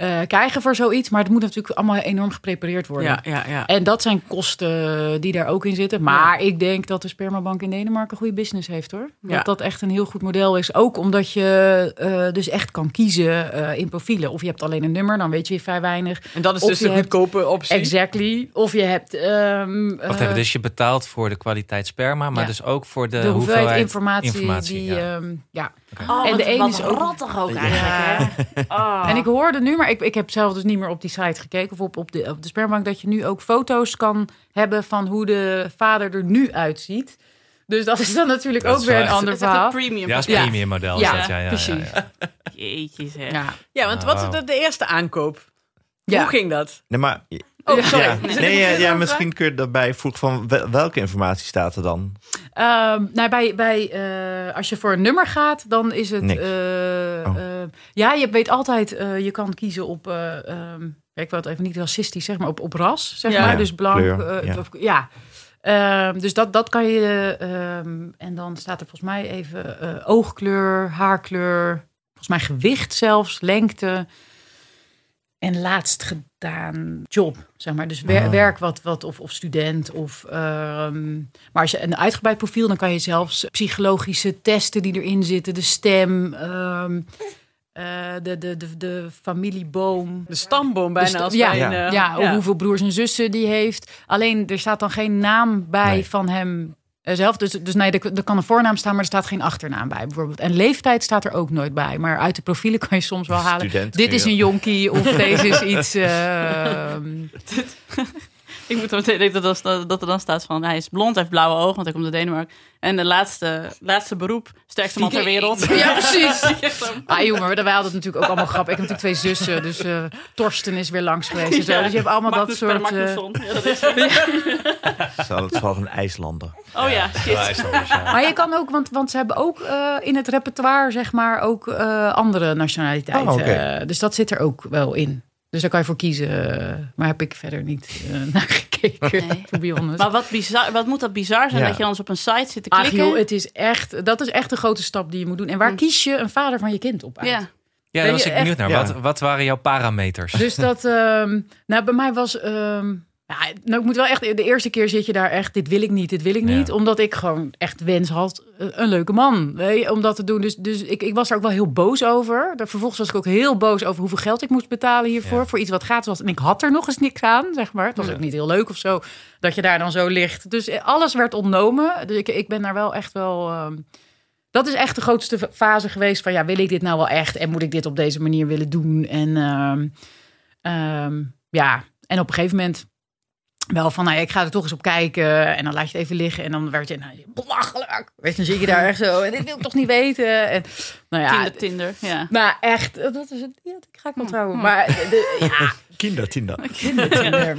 Speaker 3: eh, krijgen voor zoiets. Maar het moet natuurlijk allemaal enorm geprepareerd worden.
Speaker 2: Ja, ja, ja.
Speaker 3: En dat zijn kosten die daar ook in zitten. Maar ik denk dat de spermabank in Denemarken een goede business heeft hoor. Dat
Speaker 2: Ja.
Speaker 3: dat echt een heel goed model is. Ook omdat je eh, dus echt kan kiezen eh, in profielen. Of je hebt alleen een nummer, dan weet je vrij weinig.
Speaker 2: En dat is
Speaker 3: Of
Speaker 2: dus de
Speaker 3: hebt-
Speaker 2: goedkope optie.
Speaker 3: Exactly. Of je hebt... ehm,
Speaker 4: Wacht even, dus je betaalt voor de kwaliteit sperma, maar
Speaker 3: Ja.
Speaker 4: dus ook voor de,
Speaker 3: de hoeveelheid,
Speaker 4: informatie.
Speaker 3: informatie, die.
Speaker 4: ja.
Speaker 3: ehm, ja.
Speaker 1: Oh,
Speaker 3: En
Speaker 1: en
Speaker 3: de een
Speaker 1: wat
Speaker 3: is ook-
Speaker 1: rottig ook eigenlijk. Hè? <laughs> Oh.
Speaker 3: En ik hoorde nu, maar ik, ik heb zelf dus niet meer op die site gekeken of op, op, de, op de spermabank, dat je nu ook foto's kan hebben van hoe de vader er nu uitziet. Dus dat is dan natuurlijk
Speaker 4: Dat
Speaker 3: ook weer een
Speaker 4: echt-
Speaker 3: ander verhaal.
Speaker 1: premium.
Speaker 4: Ja, premium model.
Speaker 3: Ja,
Speaker 4: is dat, ja, ja, ja,
Speaker 3: precies.
Speaker 4: ja.
Speaker 3: Ja.
Speaker 2: Ja, want wat is de, de eerste aankoop?
Speaker 3: Ja.
Speaker 2: Hoe ging dat?
Speaker 5: Nee, maar,
Speaker 2: Oh, sorry.
Speaker 5: nee, ja, misschien kun je daarbij vroeg van wel- welke informatie staat er dan?
Speaker 3: Ehm, nou, bij, bij, eh, als je voor een nummer gaat, dan is het. Eh,
Speaker 5: Oh.
Speaker 3: eh, ja, je weet altijd, eh, je kan kiezen op. ja, ik wil het even niet racistisch zeg maar op, op ras, zeg
Speaker 2: Ja.
Speaker 3: maar.
Speaker 5: Ja,
Speaker 3: Dus blank.
Speaker 5: kleur, ja.
Speaker 3: of- ja. Ehm, dus dat, dat kan je. ehm, en dan staat er volgens mij even oogkleur, haarkleur, volgens mij gewicht zelfs, lengte. En laatst gedaan job, zeg maar. Dus wer-
Speaker 5: Ah.
Speaker 3: werk wat, wat of, of student. Of, ehm, maar als je een uitgebreid profiel, dan kan je zelfs psychologische testen die erin zitten, de stem, ehm, eh, de, de, de, de familieboom.
Speaker 2: De stamboom bijna
Speaker 3: De sta-
Speaker 2: als
Speaker 3: ja,
Speaker 2: een,
Speaker 5: ja.
Speaker 2: eh,
Speaker 3: ja, of hoeveel broers en zussen die heeft. Alleen er staat dan geen naam bij
Speaker 5: Nee.
Speaker 3: van hem zelf. Dus, dus nee, er, er kan een voornaam staan, maar er staat geen achternaam bij bijvoorbeeld. En leeftijd staat er ook nooit bij. Maar uit de profielen kan je soms wel halen.
Speaker 5: Student
Speaker 3: Dit is een jonkie of deze is iets. <laughs> ehm,
Speaker 1: Ik moet er meteen denken dat, er- dat er dan staat van... hij is blond, heeft blauwe ogen, want hij komt uit Denemarken. En de laatste, laatste beroep, sterkste man ter wereld.
Speaker 3: Ja, precies. <laughs> Ah, joh, maar wij hadden het natuurlijk ook allemaal grappig. Ik heb natuurlijk twee zussen, dus eh, Torsten is weer langs geweest. En zo.
Speaker 1: Ja.
Speaker 3: Dus je hebt allemaal
Speaker 1: Magnus
Speaker 3: dat soort. eh,
Speaker 1: Magnusson. Ja, dat is
Speaker 5: Zal <laughs> het wel een IJslander?
Speaker 1: Oh ja, shit.
Speaker 3: maar je kan ook, want, want ze hebben ook eh, in het repertoire, zeg maar, ook eh, andere nationaliteiten.
Speaker 5: Oh,
Speaker 3: dus dat zit er ook wel in. Dus daar kan je voor kiezen. Maar heb ik verder niet eh, naar gekeken,
Speaker 1: Nee. <laughs>
Speaker 3: to be honest.
Speaker 1: Maar wat, bizar, wat moet dat bizar zijn
Speaker 5: Ja.
Speaker 1: dat je anders op een site zit te
Speaker 3: Ach
Speaker 1: klikken?
Speaker 3: joh, het is echt, dat is echt een grote stap die je moet doen. En waar
Speaker 1: Hm.
Speaker 3: kies je een vader van je kind op uit?
Speaker 1: ja.
Speaker 4: Daar was ik benieuwd naar. Wat, wat waren jouw parameters?
Speaker 3: Dus dat, ehm, nou bij mij was, ehm, ja, nou ik moet wel echt, de eerste keer zit je daar echt, dit wil ik niet, dit wil ik
Speaker 4: Ja.
Speaker 3: niet. Omdat ik gewoon echt wens had, eh, een leuke man, weet om dat te doen. Dus, dus ik, ik was daar ook wel heel boos over. Daar, vervolgens was ik ook heel boos over hoeveel geld ik moest betalen hiervoor.
Speaker 4: Ja.
Speaker 3: Voor iets wat gratis was. En ik had er nog eens niks aan, zeg maar. Het was ook niet heel leuk of zo, dat je daar dan zo ligt. Dus eh, alles werd ontnomen. Dus ik, ik ben daar wel echt wel... ehm, dat is echt de grootste fa- fase geweest van ja, wil ik dit nou wel echt en moet ik dit op deze manier willen doen? En ehm, ehm, ja, en op een gegeven moment wel van, nou ja, ik ga er toch eens op kijken en dan laat je het even liggen en dan werd je, nou, belachelijk. Weet je, dan zit je daar echt zo en dit wil ik toch niet weten. En nou ja,
Speaker 1: Tinder, Tinder, ja.
Speaker 3: nou echt, dat is het. Ja, ik ga ik wel
Speaker 1: Hm.
Speaker 3: trouwen.
Speaker 1: Hm.
Speaker 3: Maar de, ja, <laughs>
Speaker 5: Kinder, Tinder.
Speaker 3: Tinder.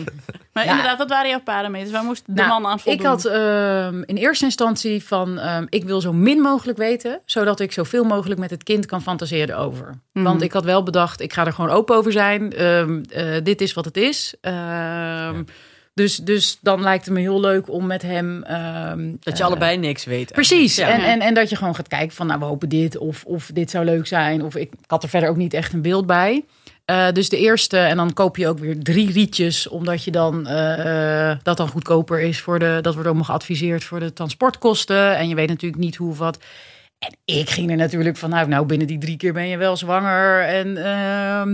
Speaker 1: Maar
Speaker 3: Ja.
Speaker 1: inderdaad, wat waren jouw parameters? Waar moest de
Speaker 3: Nou,
Speaker 1: man aan voldoen?
Speaker 3: Ik had ehm, in eerste instantie van, ehm, ik wil zo min mogelijk weten, zodat ik zoveel mogelijk met het kind kan fantaseren over.
Speaker 1: Mhm.
Speaker 3: Want ik had wel bedacht, ik ga er gewoon open over zijn. Ehm, eh, dit is wat het is. Ehm, dus, dus dan lijkt het me heel leuk om met hem. ehm,
Speaker 2: Dat je
Speaker 3: eh,
Speaker 2: allebei niks weet.
Speaker 3: Precies.
Speaker 2: Ja.
Speaker 3: En, en, en dat je gewoon gaat kijken van, nou, we hopen dit of, of dit zou leuk zijn. Of ik, ik had er verder ook niet echt een beeld bij. Eh, dus de eerste, en dan koop je ook weer drie rietjes, omdat je dan eh, eh, dat dan goedkoper is voor de. Dat wordt ook nog geadviseerd voor de transportkosten. En je weet natuurlijk niet hoe of wat. En ik ging er natuurlijk vanuit, nou, binnen die drie keer ben je wel zwanger. En ehm,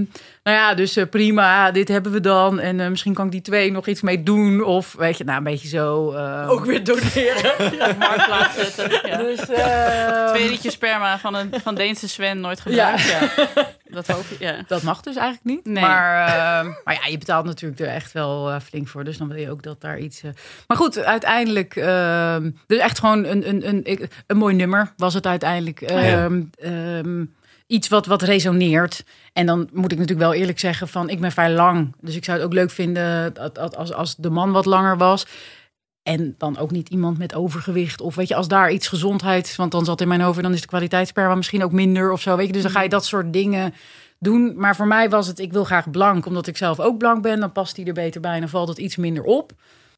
Speaker 3: nou ja, dus eh, prima, dit hebben we dan. En eh, misschien kan ik die twee nog iets mee doen. Of weet je, nou, een beetje zo. ehm,
Speaker 2: Ook weer doneren. <laughs>
Speaker 1: marktplaats zetten. Ja.
Speaker 3: Dus, ehm,
Speaker 1: Twee rietjes sperma van een van Deense Sven nooit gebruikt. Ja. <laughs> Dat hoop je. Ja. <laughs>
Speaker 3: Dat mag dus eigenlijk niet.
Speaker 1: Nee.
Speaker 3: Maar, eh, maar ja, je betaalt natuurlijk er echt wel eh, flink voor. Dus dan wil je ook dat daar iets. eh, Maar goed, uiteindelijk. eh, dus echt gewoon een, een, een, een mooi nummer was het uiteindelijk. Ehm, ehm, iets wat, wat resoneert. En dan moet ik natuurlijk wel eerlijk zeggen: van ik ben vrij lang. Dus ik zou het ook leuk vinden dat, dat als, als de man wat langer was. En dan ook niet iemand met overgewicht. Of weet je, als daar iets gezondheid. Want dan zat in mijn hoofd, dan is de kwaliteitssperma misschien ook minder of zo. Weet je, dus dan ga je dat soort dingen doen. Maar voor mij was het, ik wil graag blank. Omdat ik zelf ook blank ben. Dan past die er beter bij. En dan valt het iets minder op.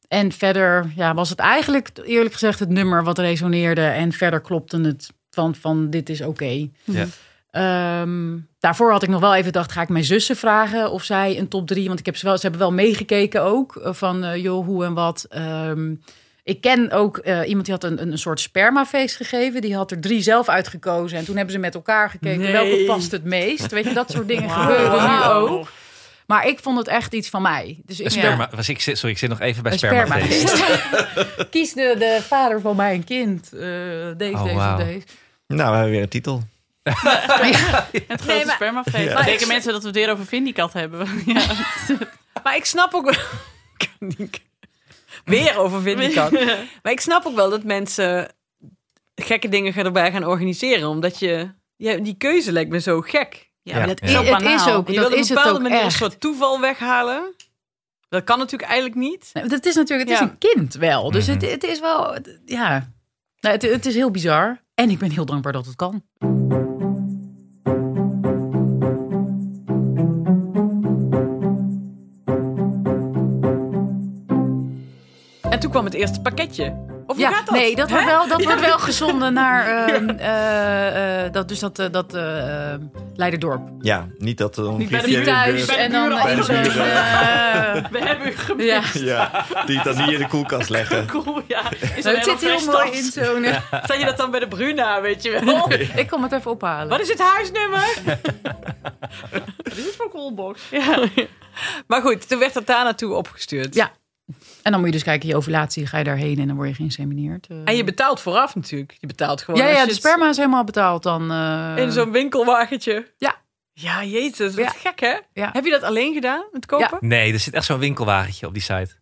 Speaker 3: En verder ja, was het eigenlijk, eerlijk gezegd, het nummer wat resoneerde. En verder klopte het van, van dit is oké.
Speaker 4: Ja.
Speaker 3: Ehm, daarvoor had ik nog wel even gedacht, ga ik mijn zussen vragen of zij een top drie, want ik heb ze wel, ze hebben wel meegekeken ook eh, van eh, joh hoe en wat. Ehm, ik ken ook eh, iemand die had een, een soort spermafeest gegeven. Die had er drie zelf uitgekozen en toen hebben ze met elkaar gekeken
Speaker 2: Nee.
Speaker 3: welke past het meest. Weet je, dat soort dingen gebeuren nu ook. Maar ik vond het echt iets van mij. Dus ik
Speaker 4: sperma, was ik, zit- sorry, ik zit nog even bij spermafeest.
Speaker 3: spermafeest. <laughs> Kies de, de vader van mijn kind. eh, deze,
Speaker 4: Oh,
Speaker 3: deze, deze.
Speaker 5: Nou, we hebben weer een titel.
Speaker 1: Het grote
Speaker 2: Nee, maar-
Speaker 1: spermafeest. Denken mensen dat we het weer over Vindicat hebben. <laughs> Ja.
Speaker 2: Maar ik snap ook wel... Weer over Vindicat. Maar ik snap ook wel dat mensen gekke dingen erbij gaan organiseren. Omdat je... Ja, die keuze lijkt me zo gek.
Speaker 1: Ja,
Speaker 5: Ja.
Speaker 1: dat
Speaker 4: Ja.
Speaker 1: is ook
Speaker 3: Het is ook-
Speaker 2: Je
Speaker 3: dat
Speaker 2: wil op
Speaker 3: is
Speaker 2: een
Speaker 3: het
Speaker 2: bepaalde
Speaker 3: ook
Speaker 2: manier een soort toeval weghalen. Dat kan natuurlijk eigenlijk niet.
Speaker 3: Nee, het is natuurlijk, het is
Speaker 2: Ja.
Speaker 3: een kind wel. Dus
Speaker 4: Mhm.
Speaker 3: het, het is wel, ja. Nou, het, het is heel bizar. En ik ben heel dankbaar dat het kan.
Speaker 2: Toen kwam het eerste pakketje. Of hoe
Speaker 3: ja,
Speaker 2: gaat dat?
Speaker 3: nee, dat,
Speaker 2: Hè?
Speaker 3: wordt wel, dat
Speaker 2: Ja.
Speaker 3: wordt <laughs> wel gezonden naar ehm, eh, eh, dat, dus dat, eh, dat eh, Leiderdorp.
Speaker 5: Ja, niet dat er een
Speaker 1: Niet bij de
Speaker 5: briefje
Speaker 3: Niet thuis
Speaker 5: deur-
Speaker 1: bij de
Speaker 3: en dan
Speaker 1: buren
Speaker 3: in zo'n...
Speaker 5: de buren.
Speaker 3: eh, <laughs>
Speaker 1: We hebben u gemist.
Speaker 3: ja.
Speaker 5: Ja, die dan niet in de koelkast <laughs> leggen.
Speaker 1: Cool, ja. Is
Speaker 3: Nou, het zit heel mooi in zo'n...
Speaker 2: Zat je dat dan bij de Bruna, weet je wel?
Speaker 3: ik kom het even ophalen.
Speaker 2: Wat is het huisnummer?
Speaker 1: Dit is voor Coolbox. Ja.
Speaker 2: Maar goed, toen werd dat daar naartoe opgestuurd.
Speaker 3: Ja. En dan moet je dus kijken, je ovulatie, ga je daarheen en dan word je geïnsemineerd. eh.
Speaker 2: En je betaalt vooraf natuurlijk. Je betaalt gewoon
Speaker 3: ja,
Speaker 2: als
Speaker 3: ja,
Speaker 2: je
Speaker 3: de
Speaker 2: het
Speaker 3: sperma is helemaal betaald dan. eh,
Speaker 2: in zo'n winkelwagentje.
Speaker 3: Ja.
Speaker 2: Ja, jezus, wat
Speaker 3: Ja.
Speaker 2: gek hè?
Speaker 3: Ja.
Speaker 2: Heb je dat alleen gedaan, het kopen?
Speaker 4: Nee, er zit echt zo'n winkelwagentje op die site.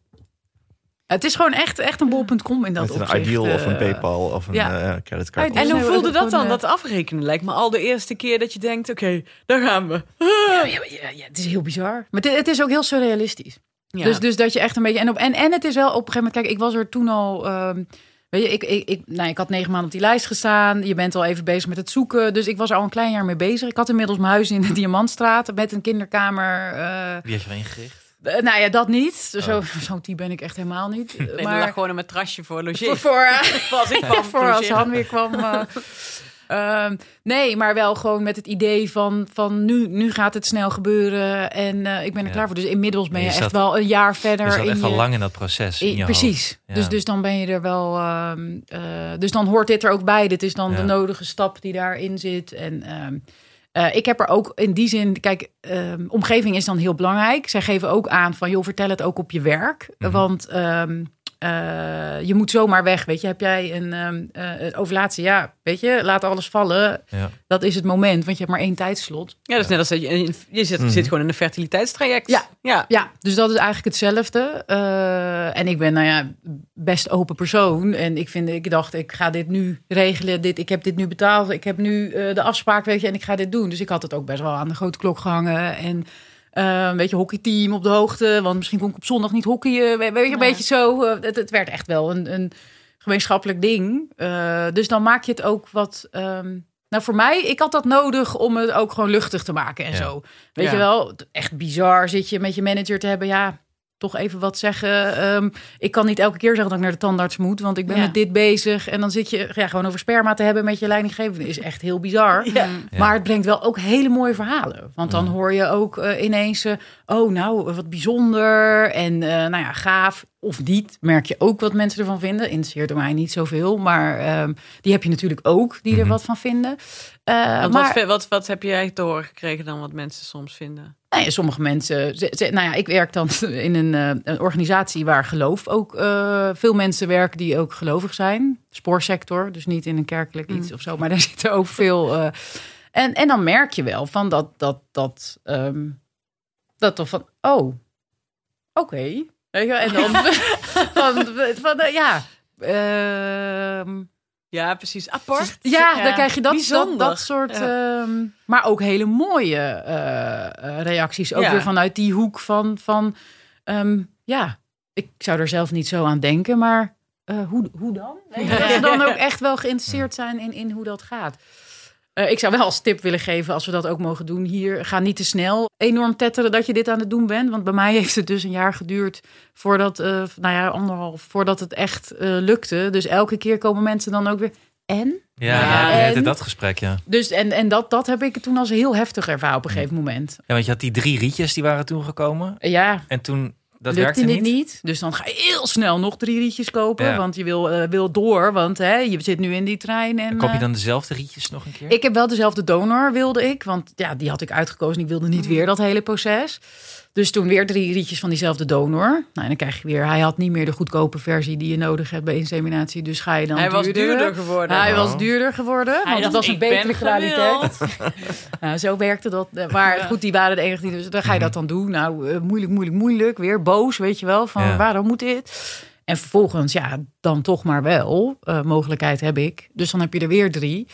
Speaker 3: Het is gewoon echt, echt een bol.com in dat
Speaker 5: Met een
Speaker 3: opzicht.
Speaker 5: Ideal of een
Speaker 3: eh.
Speaker 5: PayPal of een
Speaker 3: ja.
Speaker 5: creditcard.
Speaker 2: En hoe voelde
Speaker 3: dat
Speaker 2: dan, dat afrekenen? Lijkt me al de eerste keer dat je denkt, oké, daar gaan we.
Speaker 3: Ja, ja, ja, ja, het is heel bizar. Maar het, het is ook heel surrealistisch.
Speaker 2: Ja.
Speaker 3: Dus, dus dat je echt een beetje. En, op, en, en het is wel op een gegeven moment. Kijk, ik was er toen al. ehm, Weet je, ik, ik, ik, nou, ik had negen maanden op die lijst gestaan. Je bent al even bezig met het zoeken. Dus ik was er al een klein jaar mee bezig. Ik had inmiddels mijn huis in de <laughs> Diamantstraat met een kinderkamer. eh,
Speaker 4: Wie heeft je ingericht?
Speaker 3: eh, nou ja, dat niet.
Speaker 4: Oh.
Speaker 3: Zo, <laughs> Zo'n type ben ik echt helemaal niet.
Speaker 2: Nee, maar
Speaker 3: maar
Speaker 2: gewoon een matrasje voor logé. <laughs>
Speaker 3: voor, voor,
Speaker 2: Pas ik kwam
Speaker 3: voor als
Speaker 2: logeren.
Speaker 3: Han weer kwam. Eh, ehm, nee, maar wel gewoon met het idee van, van nu, nu gaat het snel gebeuren en eh, ik ben er
Speaker 4: Ja.
Speaker 3: klaar voor. Dus inmiddels ben
Speaker 4: Je
Speaker 3: je,
Speaker 4: zat-
Speaker 3: echt wel een jaar verder.
Speaker 4: Je zat
Speaker 3: in
Speaker 4: echt al lang in dat proces. In
Speaker 3: precies.
Speaker 4: Ja.
Speaker 3: Dus, dus dan ben je er wel. ehm, eh, dus dan hoort dit er ook bij. Dit is dan
Speaker 4: Ja.
Speaker 3: de nodige stap die daarin zit. En ehm, eh, ik heb er ook in die zin. Kijk, omgeving is dan heel belangrijk. Zij geven ook aan van joh, vertel het ook op je werk.
Speaker 4: Mhm.
Speaker 3: Want eh, je moet zomaar weg. Weet je, heb jij een ehm eh, ovulatie? Ja, weet je, laat alles vallen.
Speaker 4: Ja.
Speaker 3: Dat is het moment, want je hebt maar één tijdslot.
Speaker 2: Ja, dat is net als dat je, in- je zit,
Speaker 5: Mhm.
Speaker 2: zit gewoon in een fertiliteitstraject.
Speaker 3: Ja.
Speaker 2: ja.
Speaker 3: Ja, dus dat is eigenlijk hetzelfde. Eh, en ik ben, nou ja, best open persoon. En ik, vind, ik dacht, ik ga dit nu regelen. Dit, ik heb dit nu betaald. Ik heb nu eh, de afspraak, weet je, en ik ga dit doen. Dus ik had het ook best wel aan de grote klok gehangen. En een beetje hockeyteam op de hoogte. Want misschien kon ik op zondag niet hockeyen. Weet je, een
Speaker 1: Nee.
Speaker 3: beetje zo. Eh, het, het werd echt wel een, een gemeenschappelijk ding. Eh, dus dan maak je het ook wat... ehm, nou, voor mij, ik had dat nodig om het ook gewoon luchtig te maken en
Speaker 4: Ja.
Speaker 3: zo. Weet
Speaker 2: Ja.
Speaker 3: je wel, echt bizar zit je met je manager te hebben. Ja, toch even wat zeggen. Ehm, ik kan niet elke keer zeggen dat ik naar de tandarts moet, want ik ben
Speaker 1: Ja.
Speaker 3: met dit bezig. En dan zit je ja, gewoon over sperma te hebben met je leidinggevende. Is echt heel bizar.
Speaker 2: Ja.
Speaker 4: Ja.
Speaker 3: Maar het brengt wel ook hele mooie verhalen. Want dan
Speaker 4: Mm.
Speaker 3: hoor je ook eh, ineens, eh, oh nou, wat bijzonder. En eh, nou ja, gaaf. Of niet, merk je ook wat mensen ervan vinden. Interesseert mij niet zoveel. Maar ehm, die heb je natuurlijk ook, die er
Speaker 4: Mhm.
Speaker 3: wat van vinden. Eh,
Speaker 2: Want
Speaker 3: maar,
Speaker 2: wat, wat, wat heb jij te horen gekregen dan wat mensen soms vinden?
Speaker 3: Nou ja, sommige mensen. ze- ze- nou ja, ik werk dan <laughs> in een, eh, een organisatie waar geloof ook eh, veel mensen werken die ook gelovig zijn. Spoorsector, dus niet in een kerkelijk iets
Speaker 2: Mm.
Speaker 3: of zo, maar <laughs> daar zitten ook veel. eh, en, en dan merk je wel van dat dat dat ehm, dat toch van oh, oké, weet je, wel, en dan <laughs> van, van, eh, ja. ehm,
Speaker 2: Ja, precies. Apart.
Speaker 3: ja,
Speaker 1: Ja,
Speaker 3: dan krijg je dat, dat, dat soort. ehm, maar ook hele mooie eh, reacties. Ook
Speaker 2: Ja.
Speaker 3: weer vanuit die hoek van. van ehm, ja, ik zou er zelf niet zo aan denken, maar eh, hoe, hoe dan? Weet je, Dat ze dan <laughs> ook echt wel geïnteresseerd zijn in, in hoe dat gaat. Eh, ik zou wel als tip willen geven, als we dat ook mogen doen hier, ga niet te snel enorm tetteren dat je dit aan het doen bent. Want bij mij <laughs> heeft het dus een jaar geduurd voordat, eh, nou ja, anderhalf, voordat het echt eh, lukte. Dus elke keer komen mensen dan ook weer. En?
Speaker 4: Ja,
Speaker 3: Ja,
Speaker 4: ja,
Speaker 3: en-
Speaker 4: dat gesprek, ja.
Speaker 3: Dus en, en dat, dat heb ik toen als heel heftig ervaren op een gegeven moment.
Speaker 4: ja. Want je had die drie rietjes die waren toen gekomen.
Speaker 3: Ja,
Speaker 4: En toen, dat
Speaker 3: lukte
Speaker 4: werkte niet.
Speaker 3: niet. Dus dan ga je heel snel nog drie rietjes kopen.
Speaker 4: Ja.
Speaker 3: Want je wil, eh, wil door, want hè, je zit nu in die trein. En,
Speaker 4: koop je
Speaker 3: eh,
Speaker 4: dan dezelfde rietjes nog een keer?
Speaker 3: Ik heb wel dezelfde donor, wilde ik. Want ja, die had ik uitgekozen. Ik wilde niet weer dat hele proces. Dus toen weer drie rietjes van diezelfde donor. Nou, en dan krijg je weer... Hij had niet meer de goedkope versie die je nodig hebt bij inseminatie. Dus ga je dan
Speaker 2: Hij was
Speaker 3: duurder.
Speaker 2: geworden.
Speaker 3: Hij
Speaker 5: Oh.
Speaker 3: was duurder geworden, want het was een
Speaker 1: "Ik
Speaker 3: betere kwaliteit. <laughs> Nou, zo werkte dat. Maar goed, die waren de enige die... Dus dan ga je dat dan doen. Nou, eh, moeilijk, moeilijk, moeilijk. Weer boos, weet je wel. Van
Speaker 4: Ja.
Speaker 3: waarom moet dit? En vervolgens, ja, dan toch maar wel. eh, mogelijkheid heb ik. Dus dan heb je er weer drie.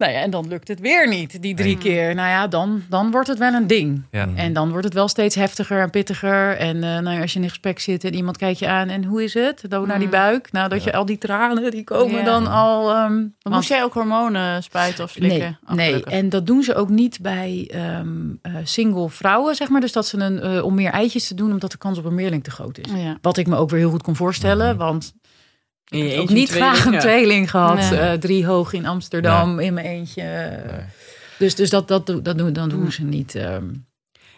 Speaker 3: Nou ja, en dan lukt het weer niet, die drie
Speaker 1: Nee.
Speaker 3: keer. Nou ja, dan, dan wordt het wel een ding.
Speaker 4: Ja.
Speaker 3: En dan wordt het wel steeds heftiger en pittiger. En eh, nou ja, als je in een gesprek zit en iemand kijkt je aan... en hoe is het? Dan naar die
Speaker 1: Mm.
Speaker 3: buik. Nou, dat je al die tranen, die komen
Speaker 1: Ja.
Speaker 3: dan al... ehm,
Speaker 1: Dan
Speaker 3: want-
Speaker 1: moest jij ook hormonen spuiten of slikken?
Speaker 3: Nee, nee, en dat doen ze ook niet bij ehm, eh, single vrouwen, zeg maar. Dus dat ze een, eh, om meer eitjes te doen, omdat de kans op een meerling te groot is.
Speaker 1: Ja.
Speaker 3: Wat ik me ook weer heel goed kon voorstellen,
Speaker 4: Mhm.
Speaker 3: want
Speaker 2: In je
Speaker 3: ik heb ook
Speaker 2: eentje
Speaker 3: niet
Speaker 2: tweeling,
Speaker 3: graag een
Speaker 2: ja.
Speaker 3: tweeling gehad.
Speaker 1: Nee.
Speaker 3: eh, drie hoog in Amsterdam, in mijn eentje.
Speaker 4: Nee.
Speaker 3: Dus, dus dat, dat, doen- dat doen, dan doen ze niet. ehm.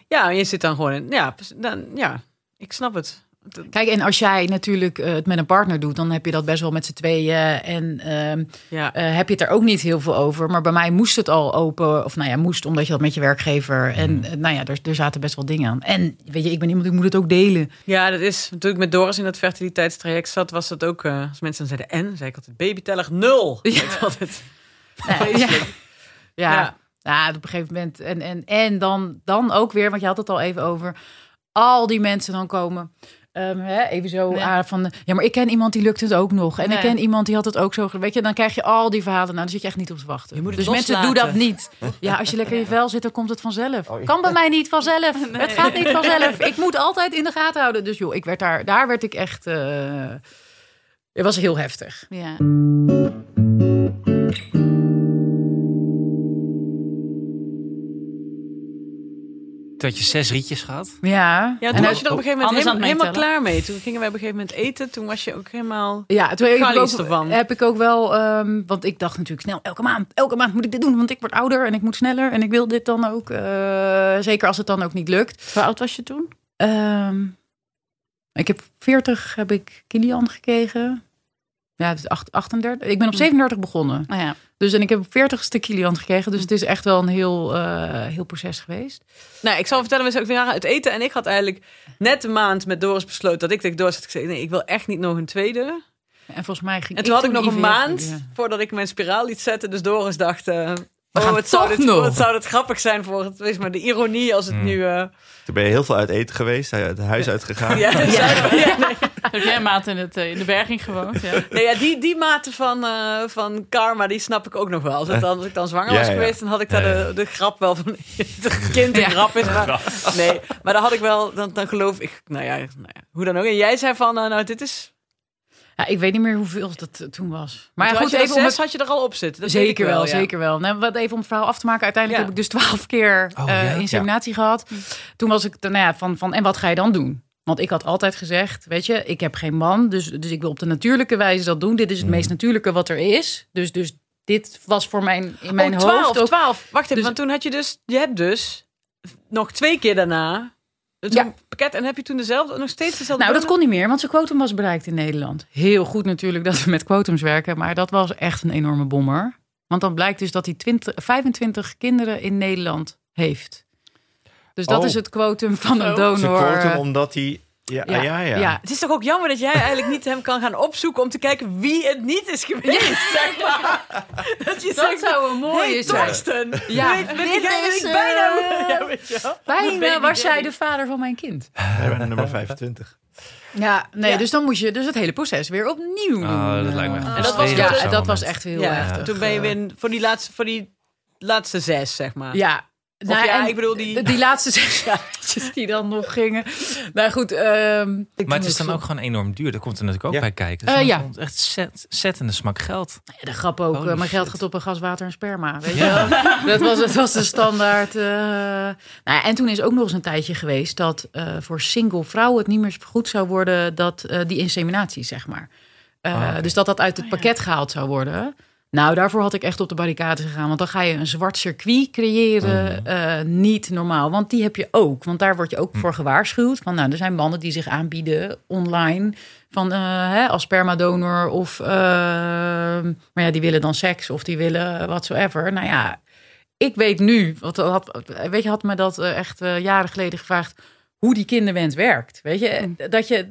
Speaker 2: Ja, je zit dan gewoon in. Ja, dan, ja ik snap het.
Speaker 3: Kijk, en als jij natuurlijk eh, het met een partner doet, dan heb je dat best wel met z'n tweeën. En ehm,
Speaker 2: Ja.
Speaker 3: eh, heb je het er ook niet heel veel over. Maar bij mij moest het al open. Of nou ja, moest omdat je dat met je werkgever. En
Speaker 4: Mhm.
Speaker 3: eh, nou ja, er, er zaten best wel dingen aan. En weet je, ik ben iemand die moet het ook delen.
Speaker 2: ja, dat is. Ik met Doris in dat fertiliteitstraject zat, was dat ook. als mensen dan zeiden en, zei ik altijd babyteller nul.
Speaker 3: Ja.
Speaker 2: Altijd. <laughs>
Speaker 3: Nee, ja. Ja.
Speaker 2: Ja.
Speaker 3: ja. op een gegeven moment. En, en, en dan, dan ook weer, want je had het al even over. Al die mensen dan komen. Ehm, hè, even zo
Speaker 1: Nee.
Speaker 3: aan van. Ja, maar ik ken iemand die lukt het ook nog. En ik ken iemand die had het ook zo. Weet je, dan krijg je al die verhalen. Nou, daar zit je echt niet op te wachten.
Speaker 2: Je moet het
Speaker 3: dus mensen, doe
Speaker 2: loslaten.
Speaker 3: dat niet. Ja, als je lekker in je vel zit, dan komt het vanzelf.
Speaker 5: Oh, ja.
Speaker 3: Kan bij mij niet vanzelf.
Speaker 1: Nee.
Speaker 3: Het gaat niet vanzelf. Ik moet altijd in de gaten houden. Dus joh, ik werd daar, daar werd ik echt. eh, Het was heel heftig.
Speaker 1: Ja.
Speaker 4: Had je zes rietjes gehad.
Speaker 3: Ja.
Speaker 2: Ja,
Speaker 3: En
Speaker 2: toen
Speaker 3: hij-
Speaker 2: was je er op een gegeven moment helemaal, klaar mee. Toen gingen wij op een gegeven moment eten. Toen was je ook helemaal...
Speaker 3: Ja, toen heb ik, ook,
Speaker 2: ervan.
Speaker 3: heb ik ook wel, ehm, want ik dacht natuurlijk snel, elke maand, elke maand moet ik dit doen, want ik word ouder en ik moet sneller en ik wil dit dan ook, eh, zeker als het dan ook niet lukt.
Speaker 1: Hoe oud was je toen?
Speaker 3: Ehm, ik heb 40, heb ik Kilian gekregen. Ja, het is acht- 38. Ik ben op 37 begonnen.
Speaker 1: Nou ja.
Speaker 3: Dus en ik heb op 40ste Kilian gekregen. Dus het is echt wel een heel, eh, heel proces geweest.
Speaker 2: Nou, ik zal vertellen, we zijn ook weer uit eten. En ik had eigenlijk net een maand met Doris besloten dat ik tegen Doris had gezegd... nee, ik wil echt niet nog een tweede.
Speaker 3: En volgens mij ging
Speaker 2: En toen had ik nog een
Speaker 3: IVF
Speaker 2: maand
Speaker 3: ja.
Speaker 2: voordat ik mijn spiraal liet zetten. Dus Doris dacht... eh,
Speaker 3: gaan
Speaker 2: oh, het zou, dit,
Speaker 3: nog.
Speaker 2: wat zou dit grappig zijn voor het... Wees maar de ironie als het
Speaker 4: Hmm.
Speaker 2: nu... eh,
Speaker 5: Toen ben je heel veel uit eten geweest, uit het huis uitgegaan. <laughs>
Speaker 2: ja, ja, nee.
Speaker 1: Heb jij een maand in, het, eh, in de berging gewoond? Ja.
Speaker 2: Nee, ja, die, die mate van, eh, van karma, die snap ik ook nog wel. Als, het dan, als ik dan zwanger
Speaker 5: Ja,
Speaker 2: was
Speaker 5: ja.
Speaker 2: geweest, dan had ik daar
Speaker 4: Ja, ja.
Speaker 2: de, de grap wel van... <laughs> Het kind een grap is. Maar, nee, maar dan had ik wel... Dan, dan geloof ik... Nou ja, nou ja, hoe dan ook. En jij zei van, eh, nou, dit is...
Speaker 3: Ja, ik weet niet meer hoeveel dat eh, toen was. Maar ja,
Speaker 2: goed,
Speaker 3: even om
Speaker 2: zes
Speaker 3: het...
Speaker 2: had je er al op zitten. Dat weet ik
Speaker 3: Zeker wel,
Speaker 2: ja.
Speaker 3: zeker wel. Nou, wat even om het verhaal af te maken. Uiteindelijk
Speaker 2: Ja.
Speaker 3: heb ik dus twaalf keer
Speaker 4: Oh,
Speaker 3: eh,
Speaker 4: ja?
Speaker 3: inseminatie gehad. Toen was ik, nou ja, van, van, en wat ga je dan doen? Want ik had altijd gezegd, weet je, ik heb geen man. Dus, dus ik wil op de natuurlijke wijze dat doen. Dit is het meest natuurlijke wat er is. Dus, dus dit was voor mijn, in mijn
Speaker 2: oh, 12,
Speaker 3: hoofd ook...
Speaker 2: 12. Wacht even,
Speaker 3: Dus-
Speaker 2: want toen had je dus... Je hebt dus nog twee keer daarna... Het
Speaker 3: Ja.
Speaker 2: pakket en heb je toen dezelfde, nog steeds dezelfde
Speaker 3: Nou, dat kon niet meer, want zijn quotum was bereikt in Nederland. Heel goed natuurlijk dat we met quotums werken, maar dat was echt een enorme bommer. Want dan blijkt dus dat hij 20, 25 kinderen in Nederland heeft. Dus dat
Speaker 5: Oh.
Speaker 3: is het quotum van een
Speaker 1: Zo.
Speaker 3: donor.
Speaker 5: Ze quoten hem omdat hij... Ja,
Speaker 3: Ja,
Speaker 5: ja, ja.
Speaker 3: ja.
Speaker 2: Het is toch ook jammer dat jij eigenlijk niet hem kan gaan opzoeken om te kijken wie het niet is geweest. Zeg maar. Dat je
Speaker 3: Dat
Speaker 2: zegt,
Speaker 3: zou een mooie
Speaker 2: hey,
Speaker 3: zijn.
Speaker 2: Torsten,
Speaker 3: Ja,
Speaker 2: weet, weet
Speaker 3: is,
Speaker 2: ik bijna... Ja, weet je wel.
Speaker 3: Bijna was jij de vader van mijn kind.
Speaker 5: Bent nummer 25.
Speaker 3: Ja, nee,
Speaker 2: Ja.
Speaker 3: dus dan moest je dus het hele proces weer opnieuw doen.
Speaker 4: Oh, dat lijkt me echt
Speaker 2: En dat was-
Speaker 3: ja, dat was echt heel
Speaker 2: Ja,
Speaker 3: heftig.
Speaker 2: toen ben je weer voor die laatste, voor die laatste zes, zeg maar.
Speaker 3: Ja. Nou,
Speaker 2: ja, ik bedoel die-
Speaker 3: Die laatste <laughs> zes jaartjes die dan nog gingen. Nou goed. ehm, ik
Speaker 4: Maar het is dan ook gewoon enorm duur. Dat komt er natuurlijk ook
Speaker 5: Ja.
Speaker 4: bij kijken. Dus
Speaker 3: ja.
Speaker 4: dan komt echt zet, zettende smak geld.
Speaker 3: Ja, de grap ook.
Speaker 4: Holy
Speaker 3: eh, mijn geld gaat op een gas, water en sperma. Weet je wel? Dat was, dat was de standaard. eh. Nou, ja, en toen is ook nog eens een tijdje geweest dat eh, voor single vrouwen het niet meer vergoed zou worden dat eh, die inseminatie, zeg maar. Eh,
Speaker 4: Ah.
Speaker 3: Dus dat dat uit het pakket gehaald zou worden. Nou, daarvoor had ik echt op de barricade gegaan. Want dan ga je een zwart circuit creëren. eh, niet normaal. Want die heb je ook. Want daar word je ook voor gewaarschuwd. Van, nou, er zijn mannen die zich aanbieden online. Van, eh, hè, als spermadonor. Of, eh, maar ja, die willen dan seks. Of die willen whatsoever. Nou ja, ik weet nu. Wat, had, weet je, had me dat echt eh, jaren geleden gevraagd. Hoe die kinderwens werkt. Weet je, dat je...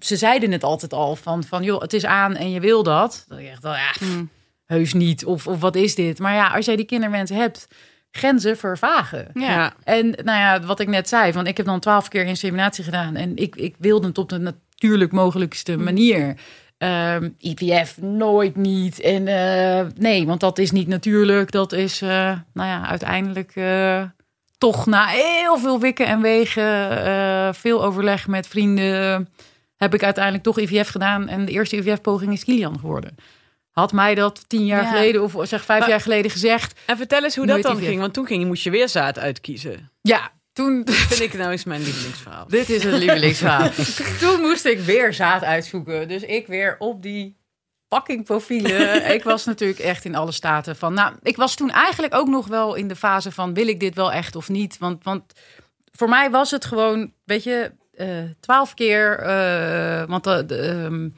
Speaker 3: Ze zeiden het altijd al. Van, van joh, het is aan en je wil dat. Dan dacht ik echt wel, ja, pff, heus niet. Of, of wat is dit? Maar ja, als jij die kinderwens hebt, grenzen vervagen.
Speaker 1: Ja.
Speaker 3: En nou ja, wat ik net zei, van ik heb dan twaalf keer inseminatie gedaan en ik, ik wilde het op de natuurlijk mogelijkste manier. Ehm, IVF nooit niet. En eh, nee, want dat is niet natuurlijk. Dat is, eh, nou ja, uiteindelijk eh, toch na heel veel wikken en wegen, eh, veel overleg met vrienden, heb ik uiteindelijk toch IVF gedaan. En de eerste IVF-poging is Kilian geworden. Had mij dat tien jaar
Speaker 1: Ja.
Speaker 3: geleden, of zeg vijf
Speaker 2: Maar-
Speaker 3: jaar geleden gezegd.
Speaker 2: En vertel eens hoe dat dan ging. Want toen ging, moest je weer zaad uitkiezen.
Speaker 3: Ja, toen
Speaker 2: Vind ik nou eens mijn lievelingsverhaal. <laughs>
Speaker 3: Dit is een lievelingsverhaal. <laughs> Toen moest ik weer zaad uitzoeken. Dus ik weer op die fucking profielen. <laughs> ik was natuurlijk echt in alle staten van... Nou, ik was toen eigenlijk ook nog wel in de fase van... wil ik dit wel echt of niet? Want, want voor mij was het gewoon, weet je... eh, twaalf keer, eh, want eh, de, ehm,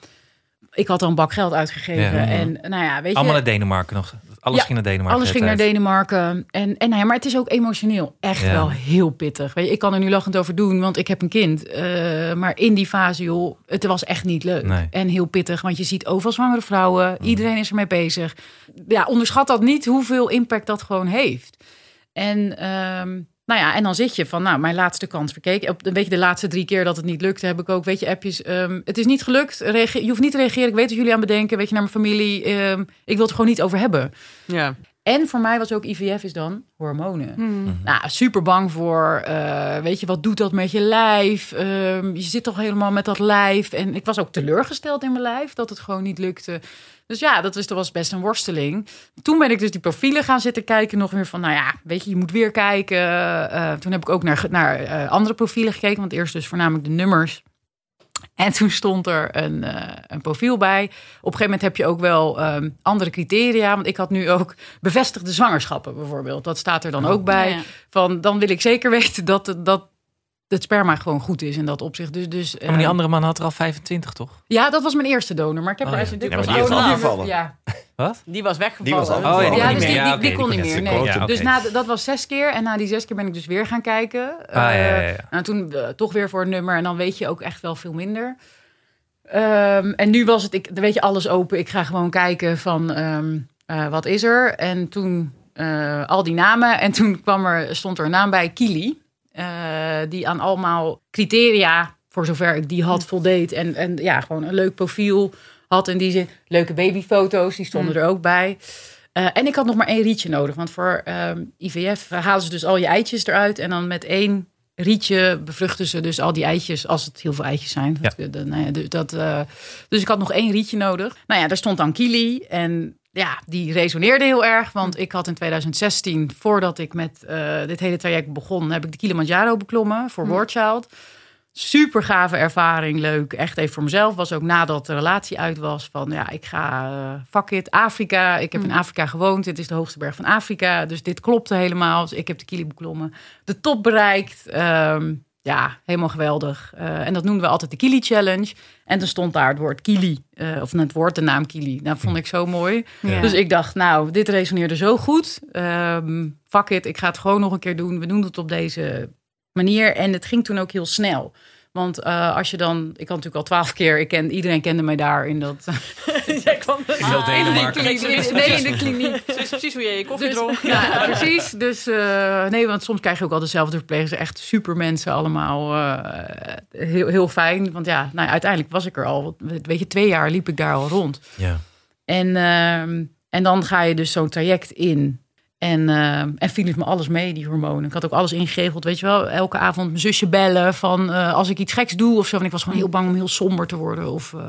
Speaker 3: ik had al een bak geld uitgegeven.
Speaker 4: Ja.
Speaker 3: En nou ja, weet je...
Speaker 4: Allemaal naar Denemarken nog. Alles
Speaker 3: Ja,
Speaker 4: ging naar Denemarken.
Speaker 3: Alles ging naar. Denemarken. En, en nou ja, maar het is ook emotioneel echt
Speaker 4: Ja.
Speaker 3: wel heel pittig. Weet je, ik kan er nu lachend over doen, want ik heb een kind. Eh, maar in die fase, joh, het was echt niet leuk.
Speaker 4: Nee.
Speaker 3: En heel pittig, want je ziet overal zwangere vrouwen. Iedereen is ermee bezig. Ja, onderschat dat niet hoeveel impact dat gewoon heeft. En, ehm, nou ja, en dan zit je van, nou, mijn laatste kans verkeken. Op, weet je, de laatste drie keer dat het niet lukte, heb ik ook, weet je, appjes. ehm, het is niet gelukt. Je hoeft niet te reageren. Ik weet wat jullie aan bedenken. Weet je, naar mijn familie. ehm, ik wil het gewoon niet over hebben.
Speaker 2: Ja.
Speaker 3: En voor mij was ook IVF is dan hormonen.
Speaker 1: Hmm.
Speaker 3: Nou, super bang voor. eh, weet je, wat doet dat met je lijf? Ehm, je zit toch helemaal met dat lijf. En ik was ook teleurgesteld in mijn lijf dat het gewoon niet lukte. Dus ja, dat was, dat was best een worsteling. Toen ben ik dus die profielen gaan zitten kijken. Nog weer van, nou ja, weet je, je moet weer kijken. Eh, toen heb ik ook naar, naar eh, andere profielen gekeken. Want eerst dus voornamelijk de nummers. En toen stond er een, eh, een profiel bij. Op een gegeven moment heb je ook wel ehm, andere criteria. Want ik had nu ook bevestigde zwangerschappen bijvoorbeeld. Dat staat er dan ook bij.
Speaker 1: Ja, ja.
Speaker 3: Van, dan wil ik zeker <laughs> weten dat, het- dat het sperma gewoon goed is in dat opzicht. Dus, dus,
Speaker 4: maar die
Speaker 3: eh,
Speaker 4: andere man had er al 25, toch?
Speaker 3: ja, dat was mijn eerste donor. Maar ik heb
Speaker 4: Oh,
Speaker 3: er
Speaker 4: ja.
Speaker 5: maar
Speaker 3: was
Speaker 5: die afgevallen.
Speaker 3: Ja, <laughs>
Speaker 4: Wat?
Speaker 2: Die was weggevallen.
Speaker 5: Die was afgevallen.
Speaker 4: Oh, ja, die
Speaker 3: ja,
Speaker 4: kon
Speaker 3: dus
Speaker 4: niet
Speaker 3: die,
Speaker 4: meer.
Speaker 3: die,
Speaker 4: Ja,
Speaker 3: die
Speaker 4: oké,
Speaker 3: kon
Speaker 4: die
Speaker 3: niet
Speaker 4: kon
Speaker 3: meer.
Speaker 4: net
Speaker 3: Nee. Dus na, dat was zes keer. En na die zes keer ben ik dus weer gaan kijken.
Speaker 4: Ah, ja, ja, ja.
Speaker 3: Eh, nou, toen eh, toch weer voor een nummer. En dan weet je ook echt wel veel minder. Ehm, en nu was het, ik, dan weet je, alles open. Ik ga gewoon kijken van ehm, eh, wat is er. En toen eh, al die namen. En toen kwam er, stond er een naam bij, Kili. Eh, die aan allemaal criteria, voor zover ik die had, voldeed. En, en ja, gewoon een leuk profiel had in die zin. Leuke babyfoto's, die stonden er ook bij. Eh, en ik had nog maar één rietje nodig. Want voor ehm, IVF halen ze dus al je eitjes eruit. En dan met één rietje bevruchten ze dus al die eitjes. Als het heel veel eitjes zijn.
Speaker 4: Ja.
Speaker 3: Dat, eh, nou ja, dus, dat, eh, dus ik had nog één rietje nodig. Nou ja, daar stond dan Kili. En ja, die resoneerde heel erg. Want ik had in 2016, voordat ik met eh, dit hele traject begon... heb ik de Kilimanjaro beklommen voor Wordchild. Super gave ervaring, leuk. Echt even voor mezelf. Was ook nadat de relatie uit was van ja, ik ga uh, fuck it, Afrika. Ik heb in Afrika gewoond. Dit is de hoogste berg van Afrika. Dus dit klopte helemaal. Dus ik heb de Kili beklommen. De top bereikt. Ehm, ja, helemaal geweldig. Uh, en dat noemden we altijd de Kili Challenge. En er stond daar het woord Kili. Uh, of het woord, de naam Kili. Dat vond ik zo mooi. Ja. Dus ik dacht, nou, dit resoneerde zo goed. Um, fuck it, ik ga het gewoon nog een keer doen. We doen het op deze manier. En het ging toen ook heel snel. Want uh, als je dan, ik had natuurlijk al twaalf keer, ik ken, iedereen kende mij daar in dat. <laughs>
Speaker 2: Jij kwam
Speaker 4: in heel Denemarken.
Speaker 3: Nee, in de kliniek.
Speaker 2: Ze is precies hoe jij je koffie
Speaker 3: dus,
Speaker 2: dronk.
Speaker 3: Ja, precies. Dus uh, nee, want soms krijg je ook al dezelfde verplegers. Echt super mensen allemaal. Uh, heel, heel fijn. Want ja, nou, uiteindelijk was ik er al. Weet je, twee jaar liep ik daar al rond.
Speaker 4: Ja.
Speaker 3: En, uh, en dan ga je dus zo'n traject in. En, uh, en viel het me alles mee, die hormonen. Ik had ook alles ingeregeld, weet je wel. Elke avond mijn zusje bellen van uh, als ik iets geks doe of zo. En ik was gewoon heel bang om heel somber te worden. Of, uh,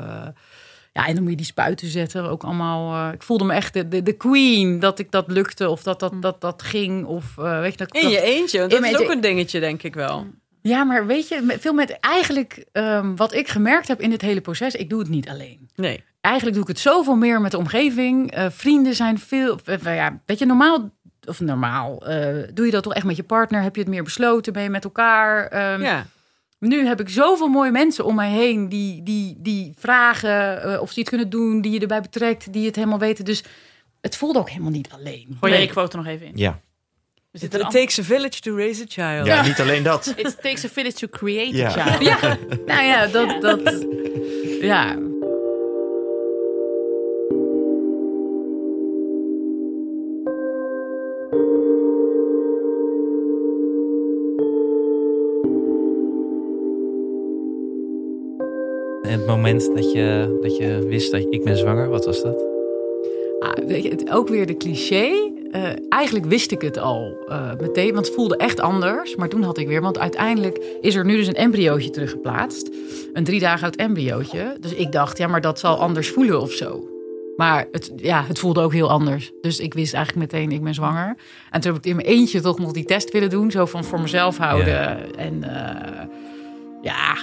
Speaker 3: ja, en dan moet je die spuiten zetten. Ook allemaal, ik voelde me echt de, de, de, queen dat ik dat lukte. Of dat dat, dat, dat ging. Of, weet je, dat,
Speaker 2: in je eentje, dat is ook een dingetje, denk ik wel.
Speaker 3: Ja, maar weet je, veel met eigenlijk um, wat ik gemerkt heb in dit hele proces, ik doe het niet alleen.
Speaker 2: Nee.
Speaker 3: Eigenlijk doe ik het zoveel meer met de omgeving. Uh, vrienden zijn veel. Uh, ja, weet je, normaal of normaal, uh, doe je dat toch echt met je partner? Heb je het meer besloten? Ben je met elkaar? Um,
Speaker 2: ja.
Speaker 3: Nu heb ik zoveel mooie mensen om mij heen die, die, die vragen uh, of ze iets kunnen doen, die je erbij betrekt, die het helemaal weten. Dus het voelde ook helemaal niet alleen.
Speaker 1: Gooi jij je quote nog even in?
Speaker 5: Ja.
Speaker 2: It, it takes a village to raise a child.
Speaker 5: Ja, niet alleen dat.
Speaker 1: It takes a village to create
Speaker 5: ja.
Speaker 1: a child.
Speaker 3: Ja, nou ja, dat, dat <laughs> ja.
Speaker 4: En het moment dat je, dat je wist dat ik ben zwanger, wat was dat?
Speaker 3: Ah, weet je, het, ook weer de cliché. Uh, eigenlijk wist ik het al uh, meteen, want het voelde echt anders. Maar toen had ik weer, want uiteindelijk is er nu dus een embryootje teruggeplaatst. Een drie dagen oud embryootje. Dus ik dacht, ja, maar dat zal anders voelen of zo. Maar het, ja, het voelde ook heel anders. Dus ik wist eigenlijk meteen, ik ben zwanger. En toen heb ik in mijn eentje toch nog die test willen doen. Zo van voor mezelf houden. En uh, ja,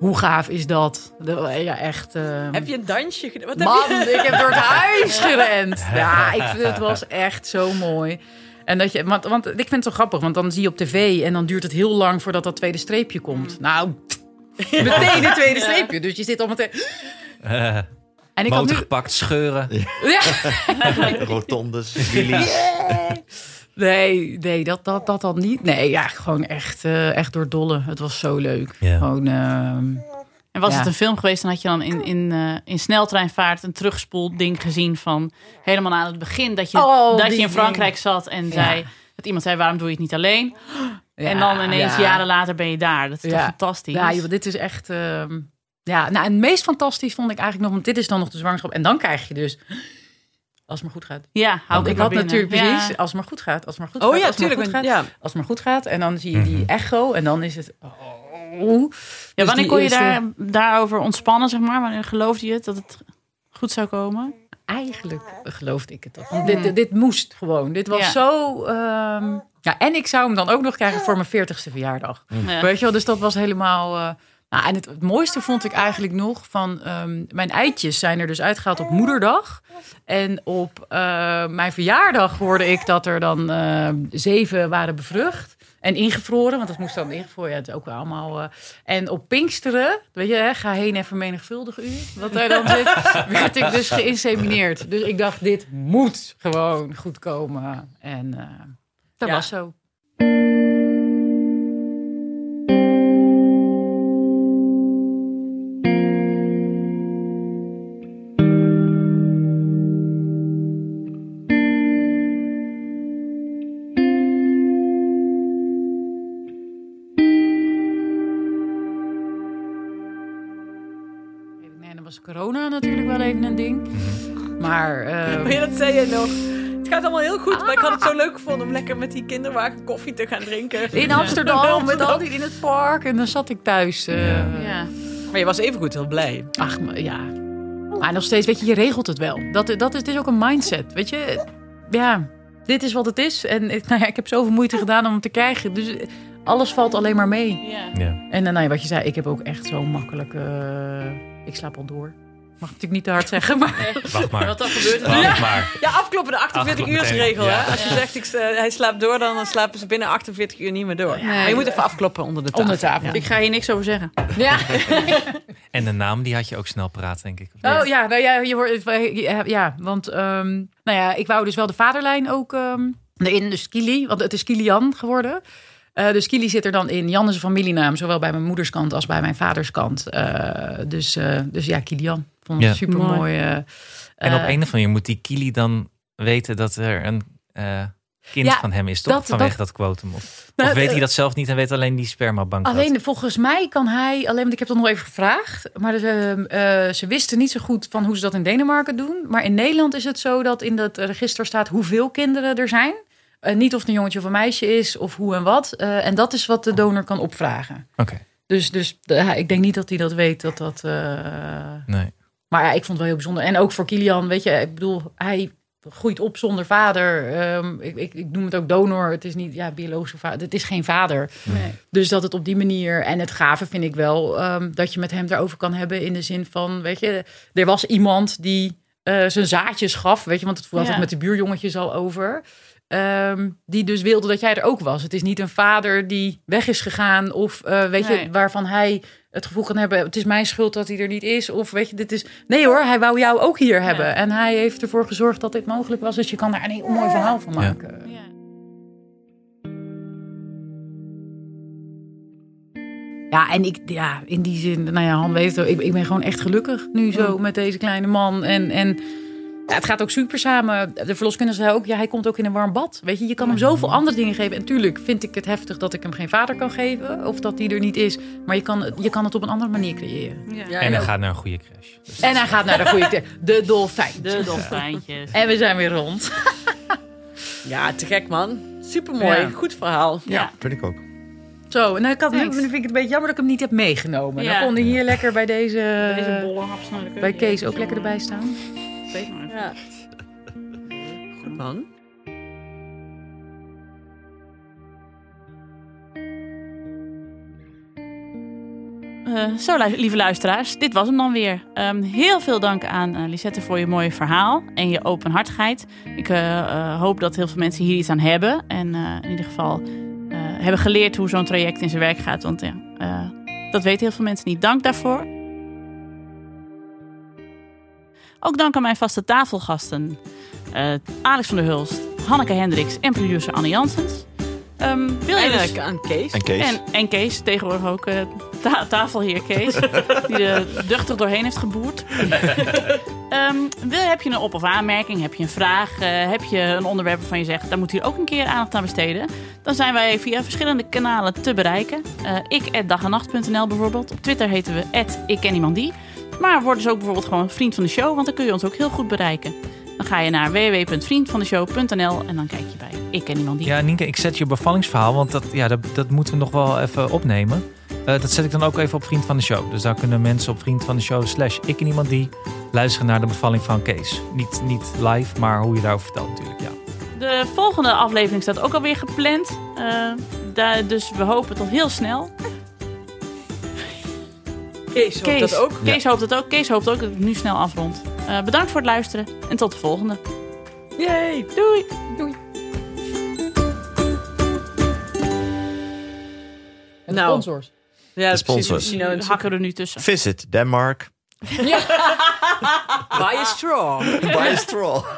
Speaker 3: hoe gaaf is dat? Ja, echt. Uh...
Speaker 2: Heb je een dansje gedaan?
Speaker 3: Man, ik heb door het huis <laughs> gerend. Ja, ik vind het was echt zo mooi. En dat je, want, want ik vind het zo grappig, want dan zie je op tv en dan duurt het heel lang voordat dat tweede streepje komt. Nou, <laughs> meteen het tweede streepje. Dus je zit al meteen.
Speaker 4: Uh, en ik had nu... gepakt, scheuren.
Speaker 3: Ja. <laughs>
Speaker 5: Rotondes.
Speaker 3: Yeah. Nee, nee, dat, dat, dat dan niet. Nee, ja, gewoon echt, uh, echt door dolle. Het was zo leuk.
Speaker 4: Ja.
Speaker 3: Gewoon, uh,
Speaker 1: en was ja. het een film geweest, dan had je dan in, in, uh, in sneltreinvaart een terugspoel ding gezien van helemaal aan het begin. Dat je,
Speaker 3: oh,
Speaker 1: dat je in Frankrijk zat en ja. zei, dat iemand zei, waarom doe je het niet alleen? Ja, en dan ineens jaren later ben je daar. Dat is toch fantastisch?
Speaker 3: Ja, joh, dit is echt... Uh, ja, nou, het meest fantastisch vond ik eigenlijk nog, want dit is dan nog de zwangerschap. En dan krijg je dus Als het maar goed gaat.
Speaker 1: Ja, hou
Speaker 3: Want ik had
Speaker 1: binnen.
Speaker 3: natuurlijk
Speaker 1: Ja.
Speaker 3: precies, als het maar goed gaat, als het maar goed
Speaker 2: Oh
Speaker 3: gaat,
Speaker 2: ja,
Speaker 3: als het maar
Speaker 2: tuurlijk.
Speaker 3: goed gaat,
Speaker 2: Ja.
Speaker 3: als het maar goed gaat. En dan zie je die
Speaker 4: Mhm.
Speaker 3: echo en dan is het... Oh.
Speaker 1: Ja,
Speaker 3: Dus
Speaker 1: wanneer kon je
Speaker 3: eerste-
Speaker 1: daar, daarover ontspannen, zeg maar? Wanneer geloofde je het dat het goed zou komen?
Speaker 3: Eigenlijk geloofde ik het toch. Want dit, dit, dit moest gewoon. Dit was zo... ehm, ja, en ik zou hem dan ook nog krijgen voor mijn 40ste verjaardag.
Speaker 1: Ja.
Speaker 3: Weet je wel, dus dat was helemaal... eh, nou, en het, het mooiste vond ik eigenlijk nog van... ehm, mijn eitjes zijn er dus uitgehaald op moederdag. En op eh, mijn verjaardag hoorde ik dat er dan eh, zeven waren bevrucht. En ingevroren, want dat moest dan ingevroren. Ja, het is ook allemaal... eh, en op Pinksteren, weet je, hè, ga heen en vermenigvuldig u. Wat daar dan zit, <laughs> werd ik dus geïnsemineerd. Dus ik dacht, dit moet gewoon goed komen. En dat
Speaker 2: Ja.
Speaker 3: was zo. Maar eh,
Speaker 2: Maar ja, dat zei je nog. Het gaat allemaal heel goed, maar ik had het zo leuk gevonden om lekker met die kinderwagen koffie te gaan drinken.
Speaker 3: in Amsterdam, <laughs> met al die in het park. En dan zat ik thuis. eh,
Speaker 1: Ja.
Speaker 2: Maar je was evengoed heel blij.
Speaker 3: Ach, maar ja. Maar nog steeds, weet je, je regelt het wel. Dat, dat is, het is ook een mindset, weet je. Ja, dit is wat het is. En ik- <laughs> nou ja, ik heb zoveel moeite gedaan om hem te krijgen. Dus eh, alles valt alleen maar mee.
Speaker 1: Ja.
Speaker 4: Ja.
Speaker 3: En dan, nou ja, wat je zei, ik heb ook echt zo makkelijk... eh, ik slaap al door. Mag ik natuurlijk niet te hard zeggen, maar...
Speaker 4: Wacht maar.
Speaker 1: Wat dan gebeurt er?
Speaker 4: Wacht maar.
Speaker 2: Ja, afkloppen de 48
Speaker 4: Afkloppen
Speaker 2: uur regel. Hè?
Speaker 4: ja.
Speaker 2: Als je zegt ik, eh, hij slaapt door, dan slapen ze binnen 48 uur niet meer door. maar je moet even afkloppen onder de tafel.
Speaker 3: Onder tafel.
Speaker 1: Ik ga hier niks over zeggen.
Speaker 3: Ja. <laughs>
Speaker 4: En de naam, die had je ook snel paraat, denk ik.
Speaker 3: Oh ja, nou ja, je hoort, ja, ja, want ehm, nou ja, ik wou dus wel de vaderlijn ook ehm, erin, dus Kili, want het is Kilian geworden. Eh, dus Kili zit er dan in. Jan is een familienaam, zowel bij mijn moeders kant als bij mijn vaders kant. Eh, dus, eh, dus ja, Kilian. Vond het
Speaker 4: Ja.
Speaker 3: super mooi.
Speaker 4: En op een of andere manier moet die Kili dan weten dat er een eh, kind
Speaker 3: Ja,
Speaker 4: van hem is, toch?
Speaker 3: dat-
Speaker 4: Vanwege
Speaker 3: dat-
Speaker 4: dat, quotum. Of,
Speaker 3: Nou,
Speaker 4: of weet
Speaker 3: eh,
Speaker 4: hij dat zelf niet en weet alleen die spermabank dat?
Speaker 3: Alleen volgens mij kan hij, alleen want ik heb dat nog even gevraagd, maar eh, ze wisten niet zo goed van hoe ze dat in Denemarken doen. Maar in Nederland is het zo dat in dat register staat hoeveel kinderen er zijn. Eh, niet of het een jongetje of een meisje is of hoe en wat. Eh, en dat is wat de donor kan opvragen.
Speaker 4: Oké,
Speaker 3: Dus, dus eh, ik denk niet dat hij dat weet. Dat dat, eh,
Speaker 4: nee.
Speaker 3: Maar ja, ik vond het wel heel bijzonder. En ook voor Kilian, weet je, ik bedoel, hij groeit op zonder vader. Ehm, ik, ik, ik noem het ook donor. Het is niet ja, biologische vader. Het is geen vader.
Speaker 1: Nee.
Speaker 3: Dus dat het op die manier. En het gave vind ik wel ehm, dat je met hem daarover kan hebben. In de zin van, weet je, er was iemand die eh, zijn zaadjes gaf. Weet je, want het had
Speaker 1: Ja.
Speaker 3: met de buurjongetjes al over. Ehm, die dus wilde dat jij er ook was. Het is niet een vader die weg is gegaan. Of eh, weet
Speaker 1: Nee.
Speaker 3: je, waarvan hij het gevoel kan hebben. Het is mijn schuld dat hij er niet is. Of weet je, dit is. Nee hoor, hij wou jou ook hier hebben. En hij heeft ervoor gezorgd dat dit mogelijk was. Dus je kan daar een heel mooi verhaal van
Speaker 4: Ja.
Speaker 3: maken.
Speaker 1: Ja.
Speaker 3: Ja, en ik, ja, in die zin, nou ja, Han weet het, ook, ik, ik ben gewoon echt gelukkig nu zo met deze kleine man. En, en ja, het gaat ook super samen. De verloskundige zei ook, ja, hij komt ook in een warm bad. Weet je, je kan hem zoveel andere dingen geven. En tuurlijk vind ik het heftig dat ik hem geen vader kan geven. Of dat hij er niet is. Maar je kan, het- je kan het op een andere manier creëren.
Speaker 1: Ja.
Speaker 2: Ja,
Speaker 4: En hij
Speaker 2: ook.
Speaker 4: gaat naar een goede crash. Dus
Speaker 3: En hij gaat naar de goede, de dolfijn.
Speaker 1: De dolfijntjes.
Speaker 3: En we zijn weer rond. <laughs>
Speaker 2: Ja, te gek man. Supermooi.
Speaker 3: Ja.
Speaker 2: Goed verhaal.
Speaker 1: Ja.
Speaker 5: Vind ik ook.
Speaker 3: Zo, en ik had, nu vind ik het een beetje jammer dat ik hem niet heb meegenomen.
Speaker 1: Ja.
Speaker 3: Dan kon hij hier lekker bij deze,
Speaker 1: Deze bolle hapsnurker.
Speaker 3: bij Kees ook lekker erbij staan.
Speaker 1: Weet.
Speaker 2: Ja. Goed man.
Speaker 1: Eh, zo, lieve luisteraars, dit was hem dan weer. Ehm, heel veel dank aan eh, Lisette voor je mooie verhaal en je openhartigheid. Ik eh, eh, hoop dat heel veel mensen hier iets aan hebben. En eh, in ieder geval eh, hebben geleerd hoe zo'n traject in zijn werk gaat. Want ja, eh, dat weten heel veel mensen niet. Dank daarvoor. Ook dank aan mijn vaste tafelgasten. eh, Alex van der Hulst, Hanneke Hendricks en producer Anne Janssens. Ehm, wil je
Speaker 2: En
Speaker 1: dus...
Speaker 2: eh, aan Kees.
Speaker 5: En Kees?
Speaker 1: En, en Kees, tegenwoordig ook eh, ta- tafelheer Kees, <laughs> die er duchtig doorheen heeft geboerd. <laughs> Ehm, wil, heb je een op- of aanmerking, heb je een vraag, eh, heb je een onderwerp waarvan je zegt, daar moet hier ook een keer aandacht aan besteden, dan zijn wij via verschillende kanalen te bereiken. Eh ik at dagenacht.nl bijvoorbeeld. Op Twitter heten we ik ken iemand die. Maar word dus ook bijvoorbeeld gewoon vriend van de show, want dan kun je ons ook heel goed bereiken. Dan ga je naar www.vriendvandeshow.nl en dan kijk je bij Ik en Iemand Die.
Speaker 4: Ja, Nienke, ik zet je bevallingsverhaal, want dat, ja, dat, dat moeten we nog wel even opnemen. Eh, dat zet ik dan ook even op Vriend van de Show. Dus daar kunnen mensen op Vriend van de Show slash ik en iemand die luisteren naar de bevalling van Kees. Niet, niet live, maar hoe je daarover vertelt natuurlijk, ja.
Speaker 1: De volgende aflevering staat ook alweer gepland. Eh, daar, dus we hopen tot heel snel.
Speaker 2: Kees, hoopt
Speaker 1: Kees,
Speaker 2: dat ook.
Speaker 1: Kees hoopt het ook. Kees hoopt ook dat ik nu snel afrond. Eh, bedankt voor het luisteren en tot de volgende.
Speaker 2: Yay!
Speaker 1: Doei!
Speaker 3: En
Speaker 2: Nou.
Speaker 3: sponsors.
Speaker 2: Ja,
Speaker 5: De sponsors.
Speaker 2: precies. Nou,
Speaker 1: We hakken er nu tussen.
Speaker 5: Visit Denmark. <laughs>
Speaker 2: Buy a straw.
Speaker 5: Buy a straw. <laughs>